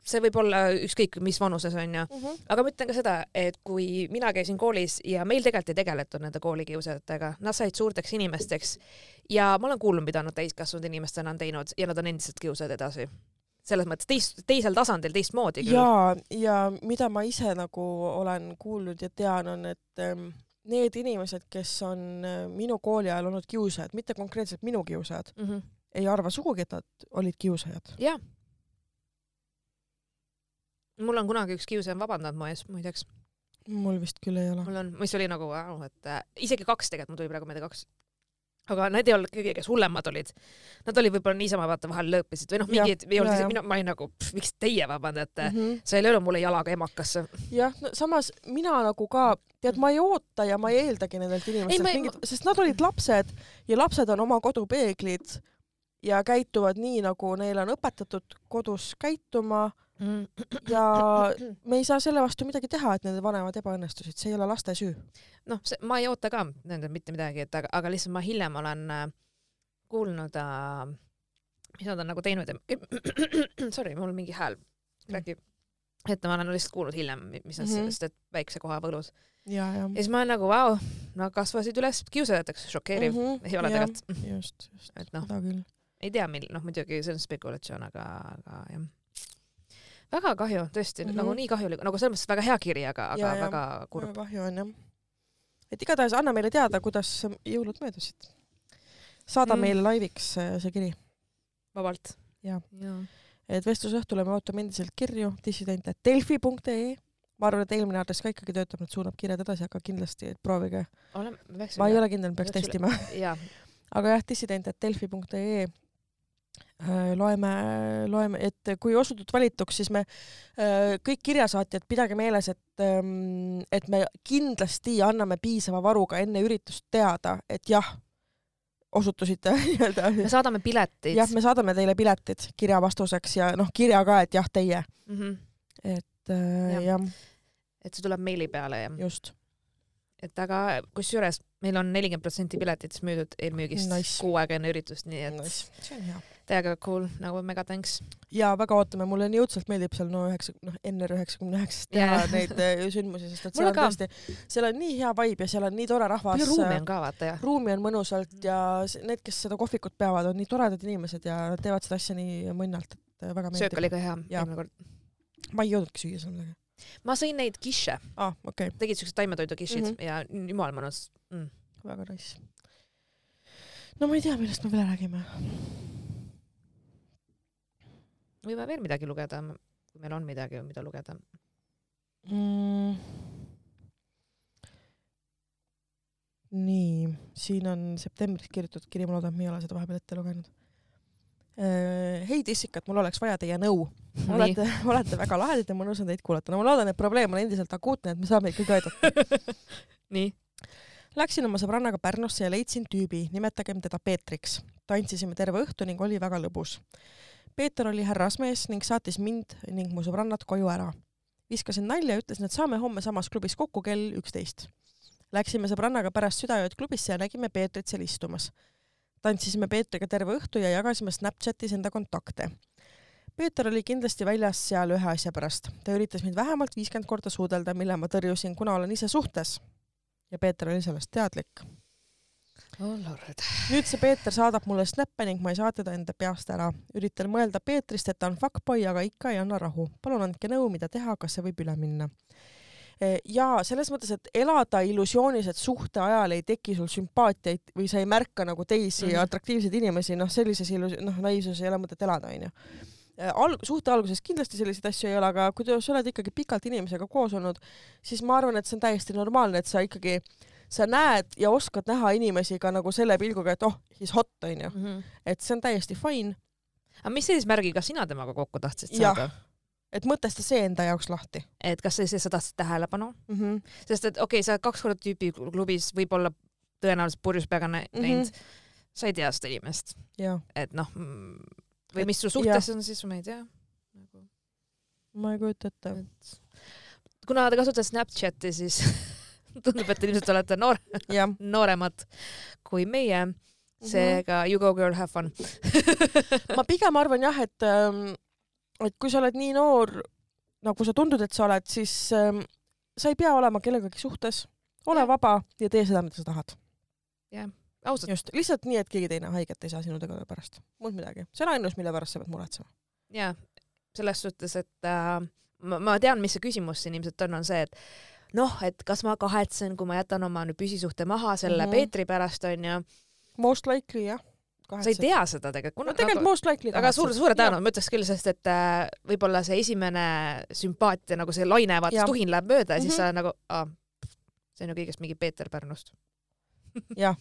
see võib olla ükskõik mis vanuses onju mm, -hmm. aga ma ütlen ka seda, et kui mina käisin koolis ja meil tegelikult ei tegeletud nende koolikiusajatega, nad said suurteks inimesteks. Ja ma olen kuulnud, mida nad täiskasvanud inimestena on teinud ja nad on endiselt kiusajad edasi. Selles mõttes teist, teisel tasandil teistmoodi ja, ja mida ma ise nagu olen kuulnud ja tean, on, et ähm, need inimesed, kes on äh, minu kooli ajal olnud kiusajad, mitte konkreetselt minu kiusajad mm, -hmm. ei arva sugugi, et nad olid kiusajad. jah. mul on kunagi üks kiusaja vabandanud mu ees, muideks. mul vist küll ei ole. mul on, mis oli nagu wow,, et äh, isegi kaks tegelikult, mul tuli praegu meelde kaks aga need ei olnud kõige, kes hullemad olid. Nad olid võib-olla niisama vaata vahel lööpisid või noh, mingid ei olnud, mina, ma olin nagu, miks teie vabandate mm, -hmm. sa ei löönud mulle jalaga emakasse. jah no,, samas mina nagu ka, tead, ma ei oota ja ma ei eeldagi nendelt inimestelt mingit, sest nad olid lapsed ja lapsed on oma kodu peeglid ja käituvad nii, nagu neile on õpetatud kodus käituma. Ja (clears throat) me ei saa selle vastu midagi teha, et nende vanemad ebaõnnestusid, see ei ole laste süü. noh, ma ei oota ka nendelt mitte midagi, et aga, aga lihtsalt ma hiljem olen äh, kuulnud äh,, mis nad on nagu teinud ja (clears throat) sorry, mul mingi hääl räägib mm.. et ma olen lihtsalt kuulnud hiljem, mis nad mm -hmm. sellest, et väikse koha võlus. ja, ja. siis ma olen nagu vau wow,, nad kasvasid üles kiusajateks, šokeeriv mm, -hmm. ei ole tegelikult. just, just. noh, ei tea, mil-, noh muidugi see on spekulatsioon, aga, aga jah väga kahju, tõesti mm, -hmm. nagu nii kahjulik, nagu selles mõttes väga hea kiri, aga, aga ja, väga kurb. kahju on jah. et igatahes anna meile teada, kuidas jõulud möödusid. saada mm. meile laiviks see kiri. vabalt. jah ja. ja.. et vestlusõhtule me ootame endiselt kirju dissident.delfi.ee ma arvan, et eelmine aadress ka ikkagi töötab, nad suunab kirjad edasi, aga kindlasti proovige. ma ei ole kindel, peaks testima. (laughs) aga jah, dissident.delfi.ee Äh, loeme, loeme, et kui osutud valituks, siis me äh, kõik kirjasaatjad, pidage meeles, et, ähm, et me kindlasti anname piisava varuga enne üritust teada, et jah, osutusite (laughs) nii-öelda. me saadame piletid. jah, me saadame teile piletid kirja vastuseks ja noh, kirja ka, et jah, teie mm. -hmm. et äh, jah ja.. et see tuleb meili peale ja. just. et aga kusjuures meil on nelikümmend protsenti piletitest müüdud eelmüügist nice. kuu aega enne üritust, nii et nice. see on hea täiega cool, nagu mega thanks. ja väga ootame, mulle nii õudselt meeldib seal no üheksa, noh enne üheksakümne üheksast teha yeah. neid äh, sündmusi, sest et seal on tõesti, seal on nii hea vibe ja seal on nii tore rahvas. ruumi on ka vaata jah. ruumi on mõnusalt ja need, kes seda kohvikut peavad, on nii toredad inimesed ja nad teevad seda asja nii mõnnalt, et äh, väga meeldib. söök oli ka hea eelmine kord. ma ei jõudnudki süüa seal midagi ma sõin neid kiše ah,, okei okay., tegid siuksed taimetoidu kishid mm -hmm. ja jumala mõnus mm.. väga nice. no ma ei tea, millest me veel räägime. Võime veel midagi lugeda, kui meil on midagi, mida lugeda mm.. nii, siin on septembris kirjutatud kiri, ma loodan, et me ei ole seda vahepeal ette lugenud. Äh, hei tissikad, mul oleks vaja teie nõu. olete, olete väga lahedad ja mõnus on teid kuulata. no ma loodan, et probleem on endiselt akuutne, et me saame ikkagi aidata (laughs) nii. Läksin oma sõbrannaga Pärnusse ja leidsin tüübi, nimetagem teda Peetriks. tantsisime terve õhtu ning oli väga lõbus. Peeter oli härrasmees ning saatis mind ning mu sõbrannad koju ära. viskasin nalja ja ütlesin, et saame homme samas klubis kokku kell üksteist Läksime sõbrannaga pärast südaööd klubisse ja nägime Peetrit seal istumas. tantsisime Peetriga terve õhtu ja jagasime Snapchatis enda kontakte. Peeter oli kindlasti väljas seal ühe asja pärast. ta üritas mind vähemalt viiskümmend korda suudelda, mille ma tõrjusin, kuna olen ise suhtes. ja Peeter oli sellest teadlik. Oh lord. nüüd see Peeter saadab mulle snappe ning ma ei saa teda enda peast ära. üritan mõelda Peetrist, et ta on fuckboy, aga ikka ei anna rahu. palun andke nõu, mida teha, kas see võib üle minna Eh, ja selles mõttes, et elada illusioonis, et suhte ajal ei teki sul sümpaatiaid või sa ei märka nagu teisi mm -hmm. atraktiivseid inimesi, noh, sellises illus-, noh, naiivsuses ei ole mõtet elada, onju. Eh, alg-, suhte alguses kindlasti selliseid asju ei ole, aga kui sa oled ikkagi pikalt inimesega koos olnud, siis ma arvan, et see on täiesti normaalne, et sa ikkagi, sa näed ja oskad näha inimesi ka nagu selle pilguga, et oh, he is hot, onju. Mhm. et see on täiesti fine. aga mis sellise märgiga sina temaga kokku tahtsid saada? et mõtesta see enda jaoks lahti. et kas sa, sa tahtsid tähelepanu mm? -hmm. sest et okei okay,, sa oled kaks korda tüüpi klubis võib-olla tõenäoliselt purjus peaga näinud mm -hmm., sa ei tea seda inimest. et noh, mm, või et, mis su suhtes ja. on, siis ma ei tea nagu.... ma ei kujuta ette. kuna ta kasutas Snapchati, siis (laughs) (laughs) tundub, et ilmselt olete noor (laughs) nooremad kui meie mhm. seega you go girl, have fun (laughs) ma pigem arvan jah, et ähm, et kui sa oled nii noor, nagu sa tundud, et sa oled, siis ähm, sa ei pea olema kellegagi suhtes, ole ja. vaba ja tee seda, mida sa tahad. jah, ausalt. just, lihtsalt nii, et keegi teine haiget ei saa sinu tegude pärast, muud midagi. see on ainus, mille pärast sa pead muretsema. jaa, selles suhtes, et äh, ma, ma tean, mis see küsimus siin ilmselt on, on see, et noh, et kas ma kahetsen, kui ma jätan oma nüüd püsisuhte maha selle mm -hmm. Peetri pärast, onju. Most likely jah sa ei tea seda tegelikult. no tegelikult nagu, most likely aga suur, suure tõenäosusega ma ütleks küll, sest et äh, võib-olla see esimene sümpaatia nagu see laine, vaata see tuhin läheb mööda ja mm -hmm. siis sa nagu, see on ju kõigest mingi Peeter Pärnust. (laughs) jah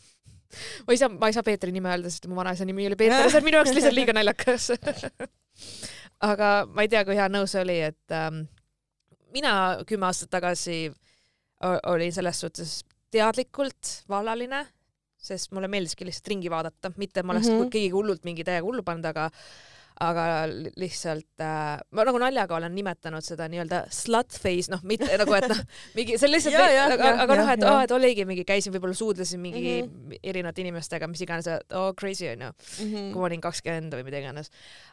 ma ei saa, ma ei saa Peetri nime öelda, sest mu vanaisa nimi oli Peeter (laughs) ja see on minu jaoks lihtsalt liiga naljakas (laughs) aga ma ei tea, kui hea nõu see oli, et ähm, mina kümme aastat tagasi olin selles suhtes teadlikult vallaline sest mulle meeldiski lihtsalt ringi vaadata, mitte ma oleks mm -hmm. keegi hullult mingi täiega hullu pannud, aga aga lihtsalt äh, ma nagu naljaga olen nimetanud seda nii-öelda slut face, noh, mitte nagu, et noh, (laughs) mingi see on lihtsalt, aga, aga noh, et aa, et oligi mingi, käisin võib-olla suudlesin mingi mm -hmm. erinevate inimestega, mis iganes, et oo oh, crazy onju mm, -hmm. kui ma olin kakskümmend või mida iganes.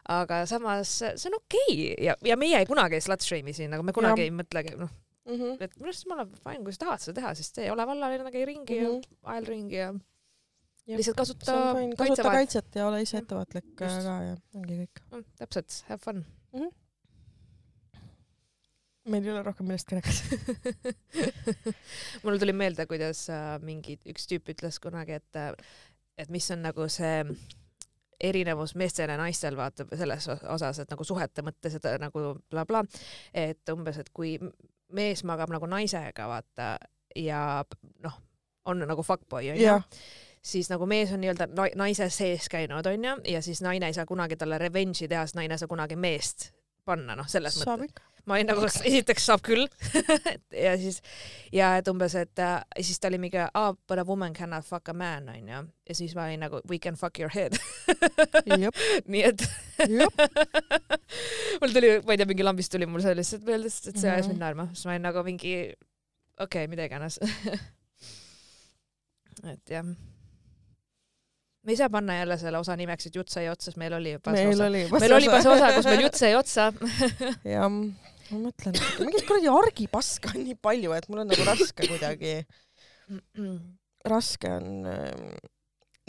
aga samas see on okei okay. ja, ja meie ei kunagi ei slut shame'i siin, nagu me kunagi ja. ei mõtlegi, noh mm -hmm. et minu arust jumala fine, kui sa tahad seda teha, sest see ei ole vallaline, käi ringi mm -hmm. ja ael ringi ja lihtsalt kasuta kasuta kaitset ja ole ise ettevaatlik ka ja ongi kõik. Mm,. täpselt, have fun. Mm. -hmm. meil ei ole rohkem millestki rääkida. (laughs) Mul tuli meelde, kuidas äh, mingi üks tüüp ütles kunagi, et, äh, et mis on nagu see erinevus meestel ja naistel vaata selles osas, et nagu suhete mõttes, et nagu blablabla bla,, et umbes, et kui mees magab nagu naisega vaata ja noh, on nagu fuckboy onju siis nagu mees on nii-öelda naise sees käinud, onju, ja siis naine ei saa kunagi talle revenge'i teha, sest naine ei saa kunagi meest panna, noh, selles saab mõttes. ma olin nagu, esiteks saab küll (laughs) ja siis, ja et umbes, et äh, siis ta oli mingi, ah, but a woman cannot fuck a man, onju. ja siis ma olin nagu, we can fuck your head. (laughs) Nii et (laughs) mul tuli, ma ei tea, mingi lambist tuli mul see lihtsalt meelde, sest et see ajas mind naerma, siis ma olin nagu mingi, okei okay,, mida iganes. Et jah me ei saa panna jälle selle osa nimeks, et jutt sai otsa, sest meil oli juba meil see osa. oli juba meil oli juba see osa, kus meil jutt sai otsa (laughs) jah, ma mõtlen, mingit kuradi argipaska on nii palju, et mul on nagu raske kuidagi raske on,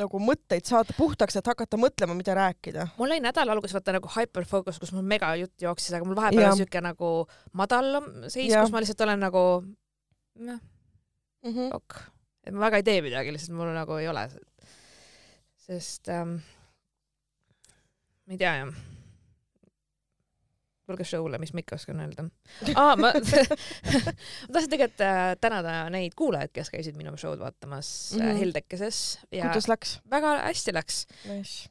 nagu mõtteid saada puhtaks, et hakata mõtlema, mida rääkida. mul oli nädala alguses vaata nagu hyperfocus, kus mul mega jutt jooksis, aga mul vahepeal oli siuke nagu madalam seis, kus ma lihtsalt olen nagu noh mm -hmm., ok, et ma väga ei tee midagi, lihtsalt mul nagu ei ole, sest ähm, ma ei tea jah tulge show'le, mis ma ikka oskan öelda (laughs) ah,. ma, (laughs) ma tahtsin tegelikult äh, tänada neid kuulajaid, kes käisid minu show'd vaatamas mm -hmm. Heldekeses. kuidas läks? väga hästi läks nice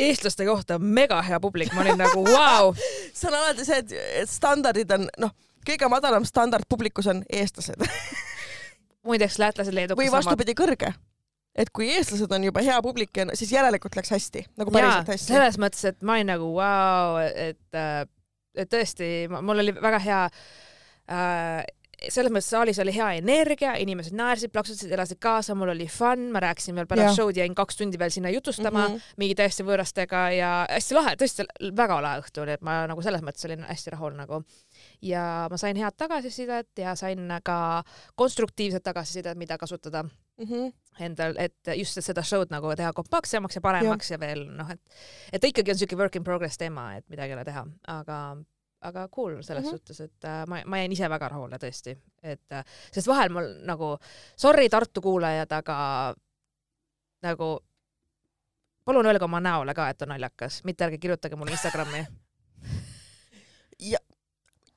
eestlaste kohta mega hea publik, ma olin nagu vau wow.. (laughs) see on alati see, et standardid on noh, kõige madalam standard publikus on eestlased muideks lätlased, leedukad. või vastupidi, kõrge et kui eestlased on juba hea publik, siis järelikult läks hästi, nagu päriselt hästi. selles mõttes, et ma olin nagu vau wow,, et et tõesti, mul oli väga hea äh, selles mõttes saalis oli hea energia, inimesed naersid, plaksutasid, elasid kaasa, mul oli fun, ma rääkisin veel pärast show'd, jäin kaks tundi veel sinna jutustama mm -hmm. mingi täiesti võõrastega ja hästi lahe, tõesti väga lahe õhtu oli, et ma nagu selles mõttes olin hästi rahul nagu. ja ma sain head tagasisidet ja sain ka konstruktiivset tagasisidet, mida kasutada mm -hmm. endal, et just seda show'd nagu teha kompaktsemaks ja paremaks ja, ja veel noh, et et ta ikkagi on siuke work in progress teema, et midagi ei ole teha, aga aga cool selles mm -hmm. suhtes, et äh, ma, ma jäin ise väga rahule tõesti, et äh, sest vahel mul nagu, sorry Tartu kuulajad, aga nagu palun öelge oma näole ka, et on naljakas, mitte ärge kirjutage mulle Instagrami. (laughs) Ja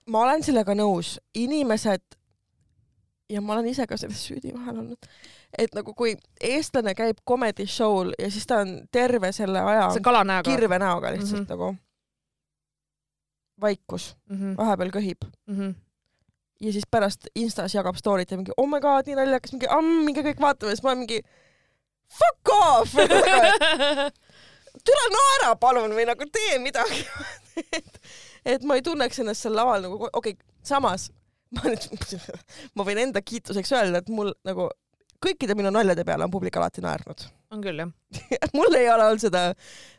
ma olen sellega nõus, inimesed ja ma olen ise ka selles süüdi vahel olnud, et nagu kui eestlane käib comedy show'l ja siis ta on terve selle aja kirve näoga lihtsalt mm -hmm. nagu vaikus mm, -hmm. vahepeal köhib mm. -hmm. ja siis pärast Instas jagab story't ja mingi oh my god, nii naljakas, mingi amm, minge kõik vaatame, siis ma mingi fuck off türa naera palun või nagu tee midagi et, (laughs) et ma ei tunneks ennast seal laval nagu, okei okay,, samas ma nüüd, (laughs) ma võin enda kiituseks öelda, et mul nagu kõikide minu naljade peale on publik alati naernud. On küll jah (laughs) mul ei ole olnud seda,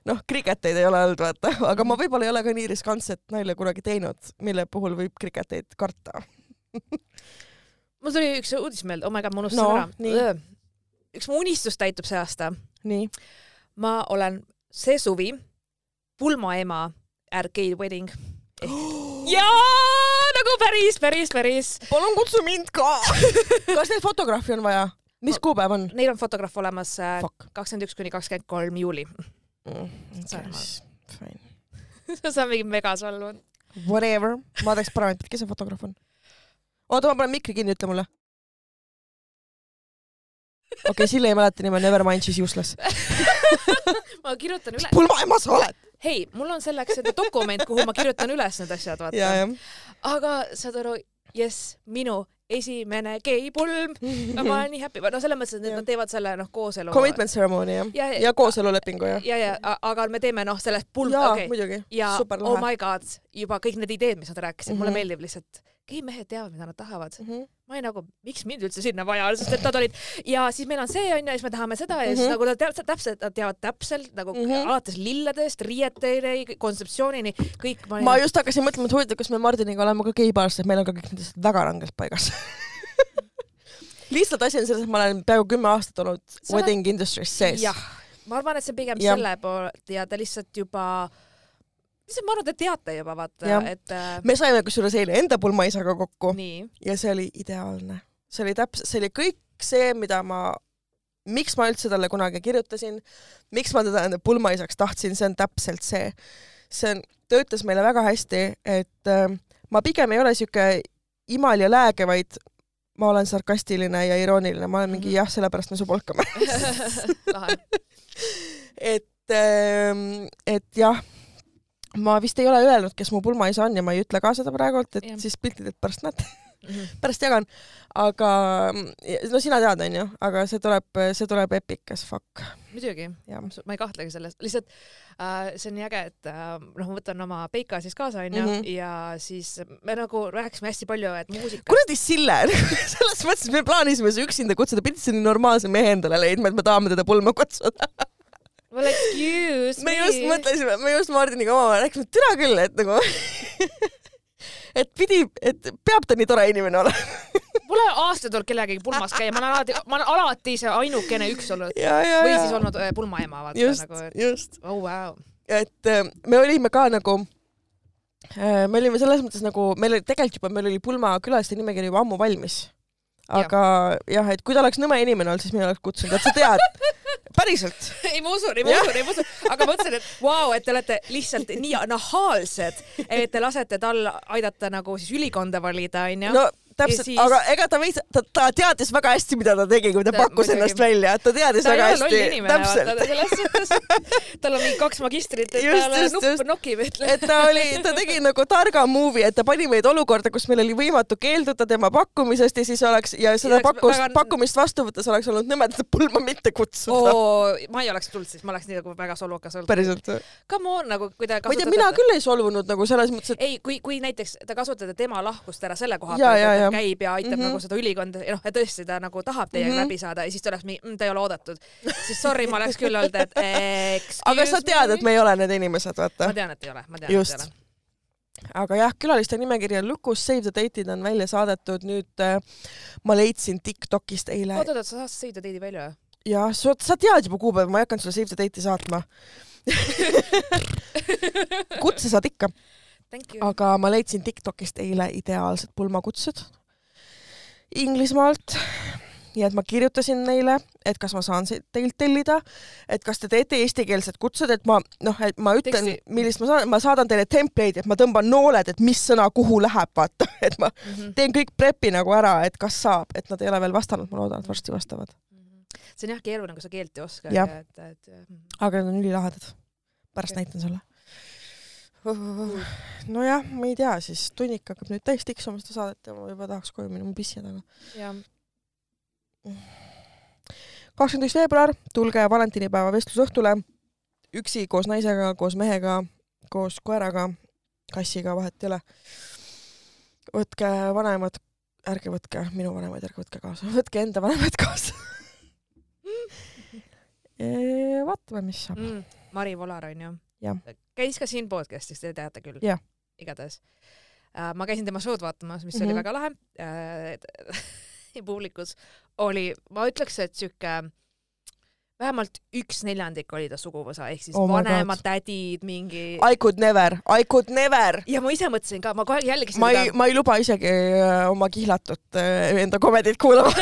noh, kriketeid ei ole olnud, vaata, aga ma võib-olla ei ole ka nii riskantset nalja kunagi teinud, mille puhul võib kriketeid karta (laughs) mul tuli üks uudis meelde, oh my god, ma unustasin no, ära. üks mu unistus täitub see aasta. nii? ma olen see suvi pulmaema arcade wedding ehk (gasps) jaa, nagu päris, päris, päris. palun kutsu mind ka (laughs) kas neid fotograafi on vaja? Mis kuupäev on? Neil on fotograaf olemas äh, kakskümmend üks kuni kakskümmend kolm juuli mm,. sa oled (laughs) mingi megasolvunud. Whatever, ma teeks paremat, kes see fotograaf on? oota, ma panen mikri kinni, ütle mulle. okei okay,, Sille ei mäleta nime, never mind, she's useless (laughs) ma kirjutan üle. pulmaema sa oled? hei, mul on selleks seda dokument, kuhu ma kirjutan üles need asjad, vaata. aga saad aru, jess, minu esimene geipulm (laughs) ma olen nii happy, no selles mõttes, et nad teevad selle noh, kooselu. Commitment ceremony jah ja, ja, ja kooselulepingu jah. ja, ja, ja aga me teeme noh, sellest pulm, okei okay.. ja oh my god, juba kõik need ideed, mis nad rääkisid mm, -hmm. mulle mhm. meeldib lihtsalt geimehed teavad, mida nad tahavad mm. -hmm. Ma olin nagu, miks mind üldse sinna vaja on, sest et nad olid ja siis meil on see onju ja siis me tahame seda ja siis mm -hmm. nagu nad teavad täpselt, nad teavad täpselt nagu mm -hmm. alates lilledest, riieteni, kontseptsioonini, kõik. ma, ma just hakkasin mõtlema, et huvitav, kas me Mardiniga oleme ka geipaaris, et meil on ka kõik need asjad väga rangelt paigas (laughs) lihtsalt asi on selles, et ma olen peaaegu kümme aastat olnud Sa wedding oled... industry's sees. jah, ma arvan, et see pigem ja. selle poolt ja ta lihtsalt juba lihtsalt ma arvan, te teate juba vaata, et äh.... me saime kusjuures eile enda pulmaisaga kokku Nii. ja see oli ideaalne, see oli täpselt, see oli kõik see, mida ma, miks ma üldse talle kunagi kirjutasin, miks ma teda enda pulmaisaks tahtsin, see on täpselt see. see on, ta ütles meile väga hästi, et äh, ma pigem ei ole siuke imal ja lääge, vaid ma olen sarkastiline ja irooniline, ma olen mingi mm -hmm. jah, sellepärast me su polkame (laughs) (laughs) et, ähm, et jah ma vist ei ole öelnud, kes mu pulmaisa on ja ma ei ütle ka seda praegult, et ja. siis piltidelt pärast näete mm. -hmm. pärast jagan. aga no sina tead, onju, aga see tuleb, see tuleb epic as fuck. muidugi, ma ei kahtlegi selles, lihtsalt äh, see on nii äge, et äh, noh, ma võtan oma Peika siis kaasa, onju mm, -hmm. ja siis me nagu rääkisime hästi palju, et muusika. kuradi Sille (laughs) selles mõttes me plaanisime su üksinda kutsuda, pidid sa nii normaalse mehe endale leidma, et me tahame teda pulma kutsuda (laughs) Well excuse me. me just mõtlesime, me just Mardiniga omavahel rääkisime, et türa küll, et nagu (laughs) et pidi, et peab ta nii tore inimene olema (laughs) ma olen aastaid olnud kellegagi pulmas käia, ma olen alati, ma olen alati see ainukene üks olnud. või siis olnud äh, pulmaema, vaata just, nagu. just. oh wow. et äh, me olime ka nagu äh, me olime selles mõttes nagu, meil oli tegelikult juba, meil oli pulma külaliste nimekiri juba ammu valmis. aga ja. jah, et kui ta oleks nõme inimene olnud, siis mina oleks kutsunud, et sa tead päriselt? (laughs) ei, ma usun, ei ma usun, ei ma usun, aga mõtlesin, et vau wow,, et te olete lihtsalt nii nahaalsed, et te lasete tal aidata nagu siis ülikonda valida, onju. no täpselt siis..., aga ega ta veits, ta, ta teadis väga hästi, mida ta tegi, kui ta, ta pakkus ennast välja, ta teadis ta väga hästi. täpselt. tal on mingi kaks magistrit, et just, ta nupp just. nokib, ütleb. et ta oli, ta tegi nagu targa movie, et ta pani meid olukorda, kus meil oli võimatu keelduda tema pakkumisest ja siis oleks ja seda pakkust väga..., pakkumist vastu võttes oleks olnud nõmedat pulma mitte kutsuda oh,. ma ei oleks tulnud siis, ma oleks nii nagu väga solvukas olnud. päriselt? Come on, nagu kui te kasutate. ma ei tea, mina küll ei solvunud nagu selles mõttes, et. ei, kui, kui näiteks te kasutate tema lahkust ära selle koha pealt, et ta käib ja aitab mm -hmm. nagu seda ülikonda, noh, ja tõesti ta nagu tahab teiega mm -hmm. läbi saada ja siis ta oleks mingi mm,, ta ei ole oodatud. siis sorry, ma oleks küll olnud, et (laughs) aga sa tead, et me ei ole need inimesed, vaata. ma tean, et ei ole, ma tean, et ei ole aga jah, külaliste nimekiri on lukus, Save the Date'id on välja saadetud, nüüd äh, ma leidsin Tiktokist eile. oot, oot, sa saad Save the Date'i välja või? jah, sa, sa tead juba kuupäeva, ma ei hakanud sulle Save the Date'i saatma (laughs) kutse saad ikka. Aga ma leidsin Tiktokist eile ideaalsed pulmakutsed Inglismaalt nii et ma kirjutasin neile, et kas ma saan teilt tellida, et kas te teete eestikeelsed kutsed, et ma noh, et ma ütlen, millist ma saan, ma saadan teile template'i, et ma tõmban nooled, et mis sõna kuhu läheb, vaata, (laughs) et ma mm -hmm. teen kõik prep'i nagu ära, et kas saab, et nad ei ole veel vastanud, ma loodan, et varsti vastavad mm. -hmm. see on jah keeruline, kui sa keelt ei oska. et, et. aga nad on ülilahedad. pärast näitan sulle nojah, ma ei tea, siis tunnik hakkab nüüd täis tiksuma seda saadet ja ma juba tahaks koju minna, ma pissi taga. kakskümmend üks veebruar, tulge valentinipäeva vestlusõhtule üksi, koos naisega, koos mehega, koos koeraga, kassiga, vahet ei ole. võtke vanemad, ärge võtke minu vanemaid, ärge võtke kaasa, võtke enda vanemaid kaasa (laughs) vaatame, mis saab mm,. Mari Volar onju käis ka siin podcast'is, te teate küll. igatahes äh,. ma käisin tema show'd vaatamas, mis mm -hmm. oli mhm. väga lahe äh, (laughs) publikus oli, ma ütleks, et sihuke vähemalt üks neljandik oli ta suguvõsa, ehk siis oh vanemad tädid, mingi. I could never, I could never. ja ma ise mõtlesin ka, ma kohe jälgisin ma ei, ma ei luba isegi äh, oma kihlatut äh, enda komedit kuulama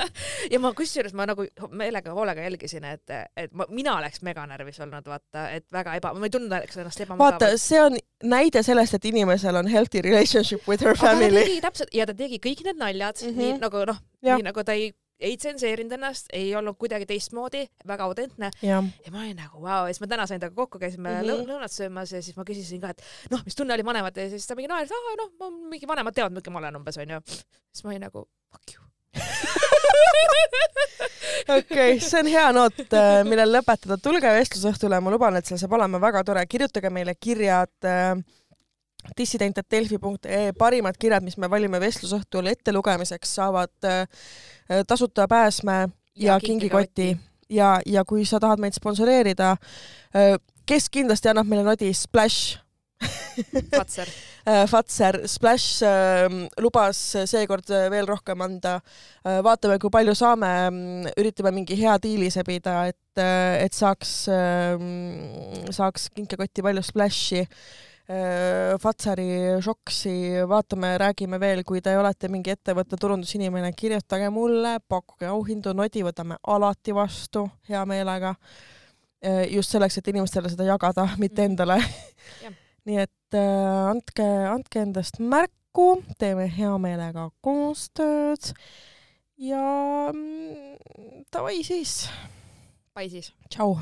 (laughs) ja ma kusjuures ma nagu meelega hoolega jälgisin, et, et ma, mina oleks meganärvis olnud, vaata, et väga eba, ma ei tundnud ennast ebamugavalt. vaata, see on näide sellest, et inimesel on healthy relationship with her family. täpselt ja ta tegi kõik need naljad mm, -hmm. nii nagu noh, nii nagu ta ei ei tsenseerinud ennast, ei olnud kuidagi teistmoodi, väga autentne. ja ma olin nagu vau wow. ja siis ma täna sain temaga kokku, käisime mm -hmm. lõunat söömas ja siis ma küsisin ka, et noh, mis tunne oli vanemate ja siis ta mingi naeris, aa noh, mingi vanemad teavad, milline ma olen umbes onju. siis ma olin nagu fuck you (laughs) okei okay,, see on hea noot, äh, millel lõpetada. tulge vestlusõhtule, ma luban, et seal saab olema väga tore. kirjutage meile kirjad äh, dissident.delfi.ee parimad kirjad, mis me valime vestlusõhtul ettelugemiseks, saavad äh, tasuta pääsme ja, ja kingikoti. ja, ja kui sa tahad meid sponsoreerida, äh, kes kindlasti annab meile nodi, Splash. Fatser. (laughs) Äh, Fatser, Splash äh, lubas seekord veel rohkem anda. Vaatame, kui palju saame, üritame mingi hea diili sebida, et, et saaks äh,, saaks kinkekotti palju Splashi Äh, Fatsari, Šoksi, vaatame, räägime veel, kui te olete mingi ettevõtte turundusinimene, kirjutage mulle, pakkuge auhindu, nodi võtame alati vastu hea meelega. Äh, just selleks, et inimestele seda jagada, mitte mhm. endale (laughs) mm.. nii et äh, andke, andke endast märku, teeme hea meelega koostööd ja mm, davai siis. Pai siis. tšau.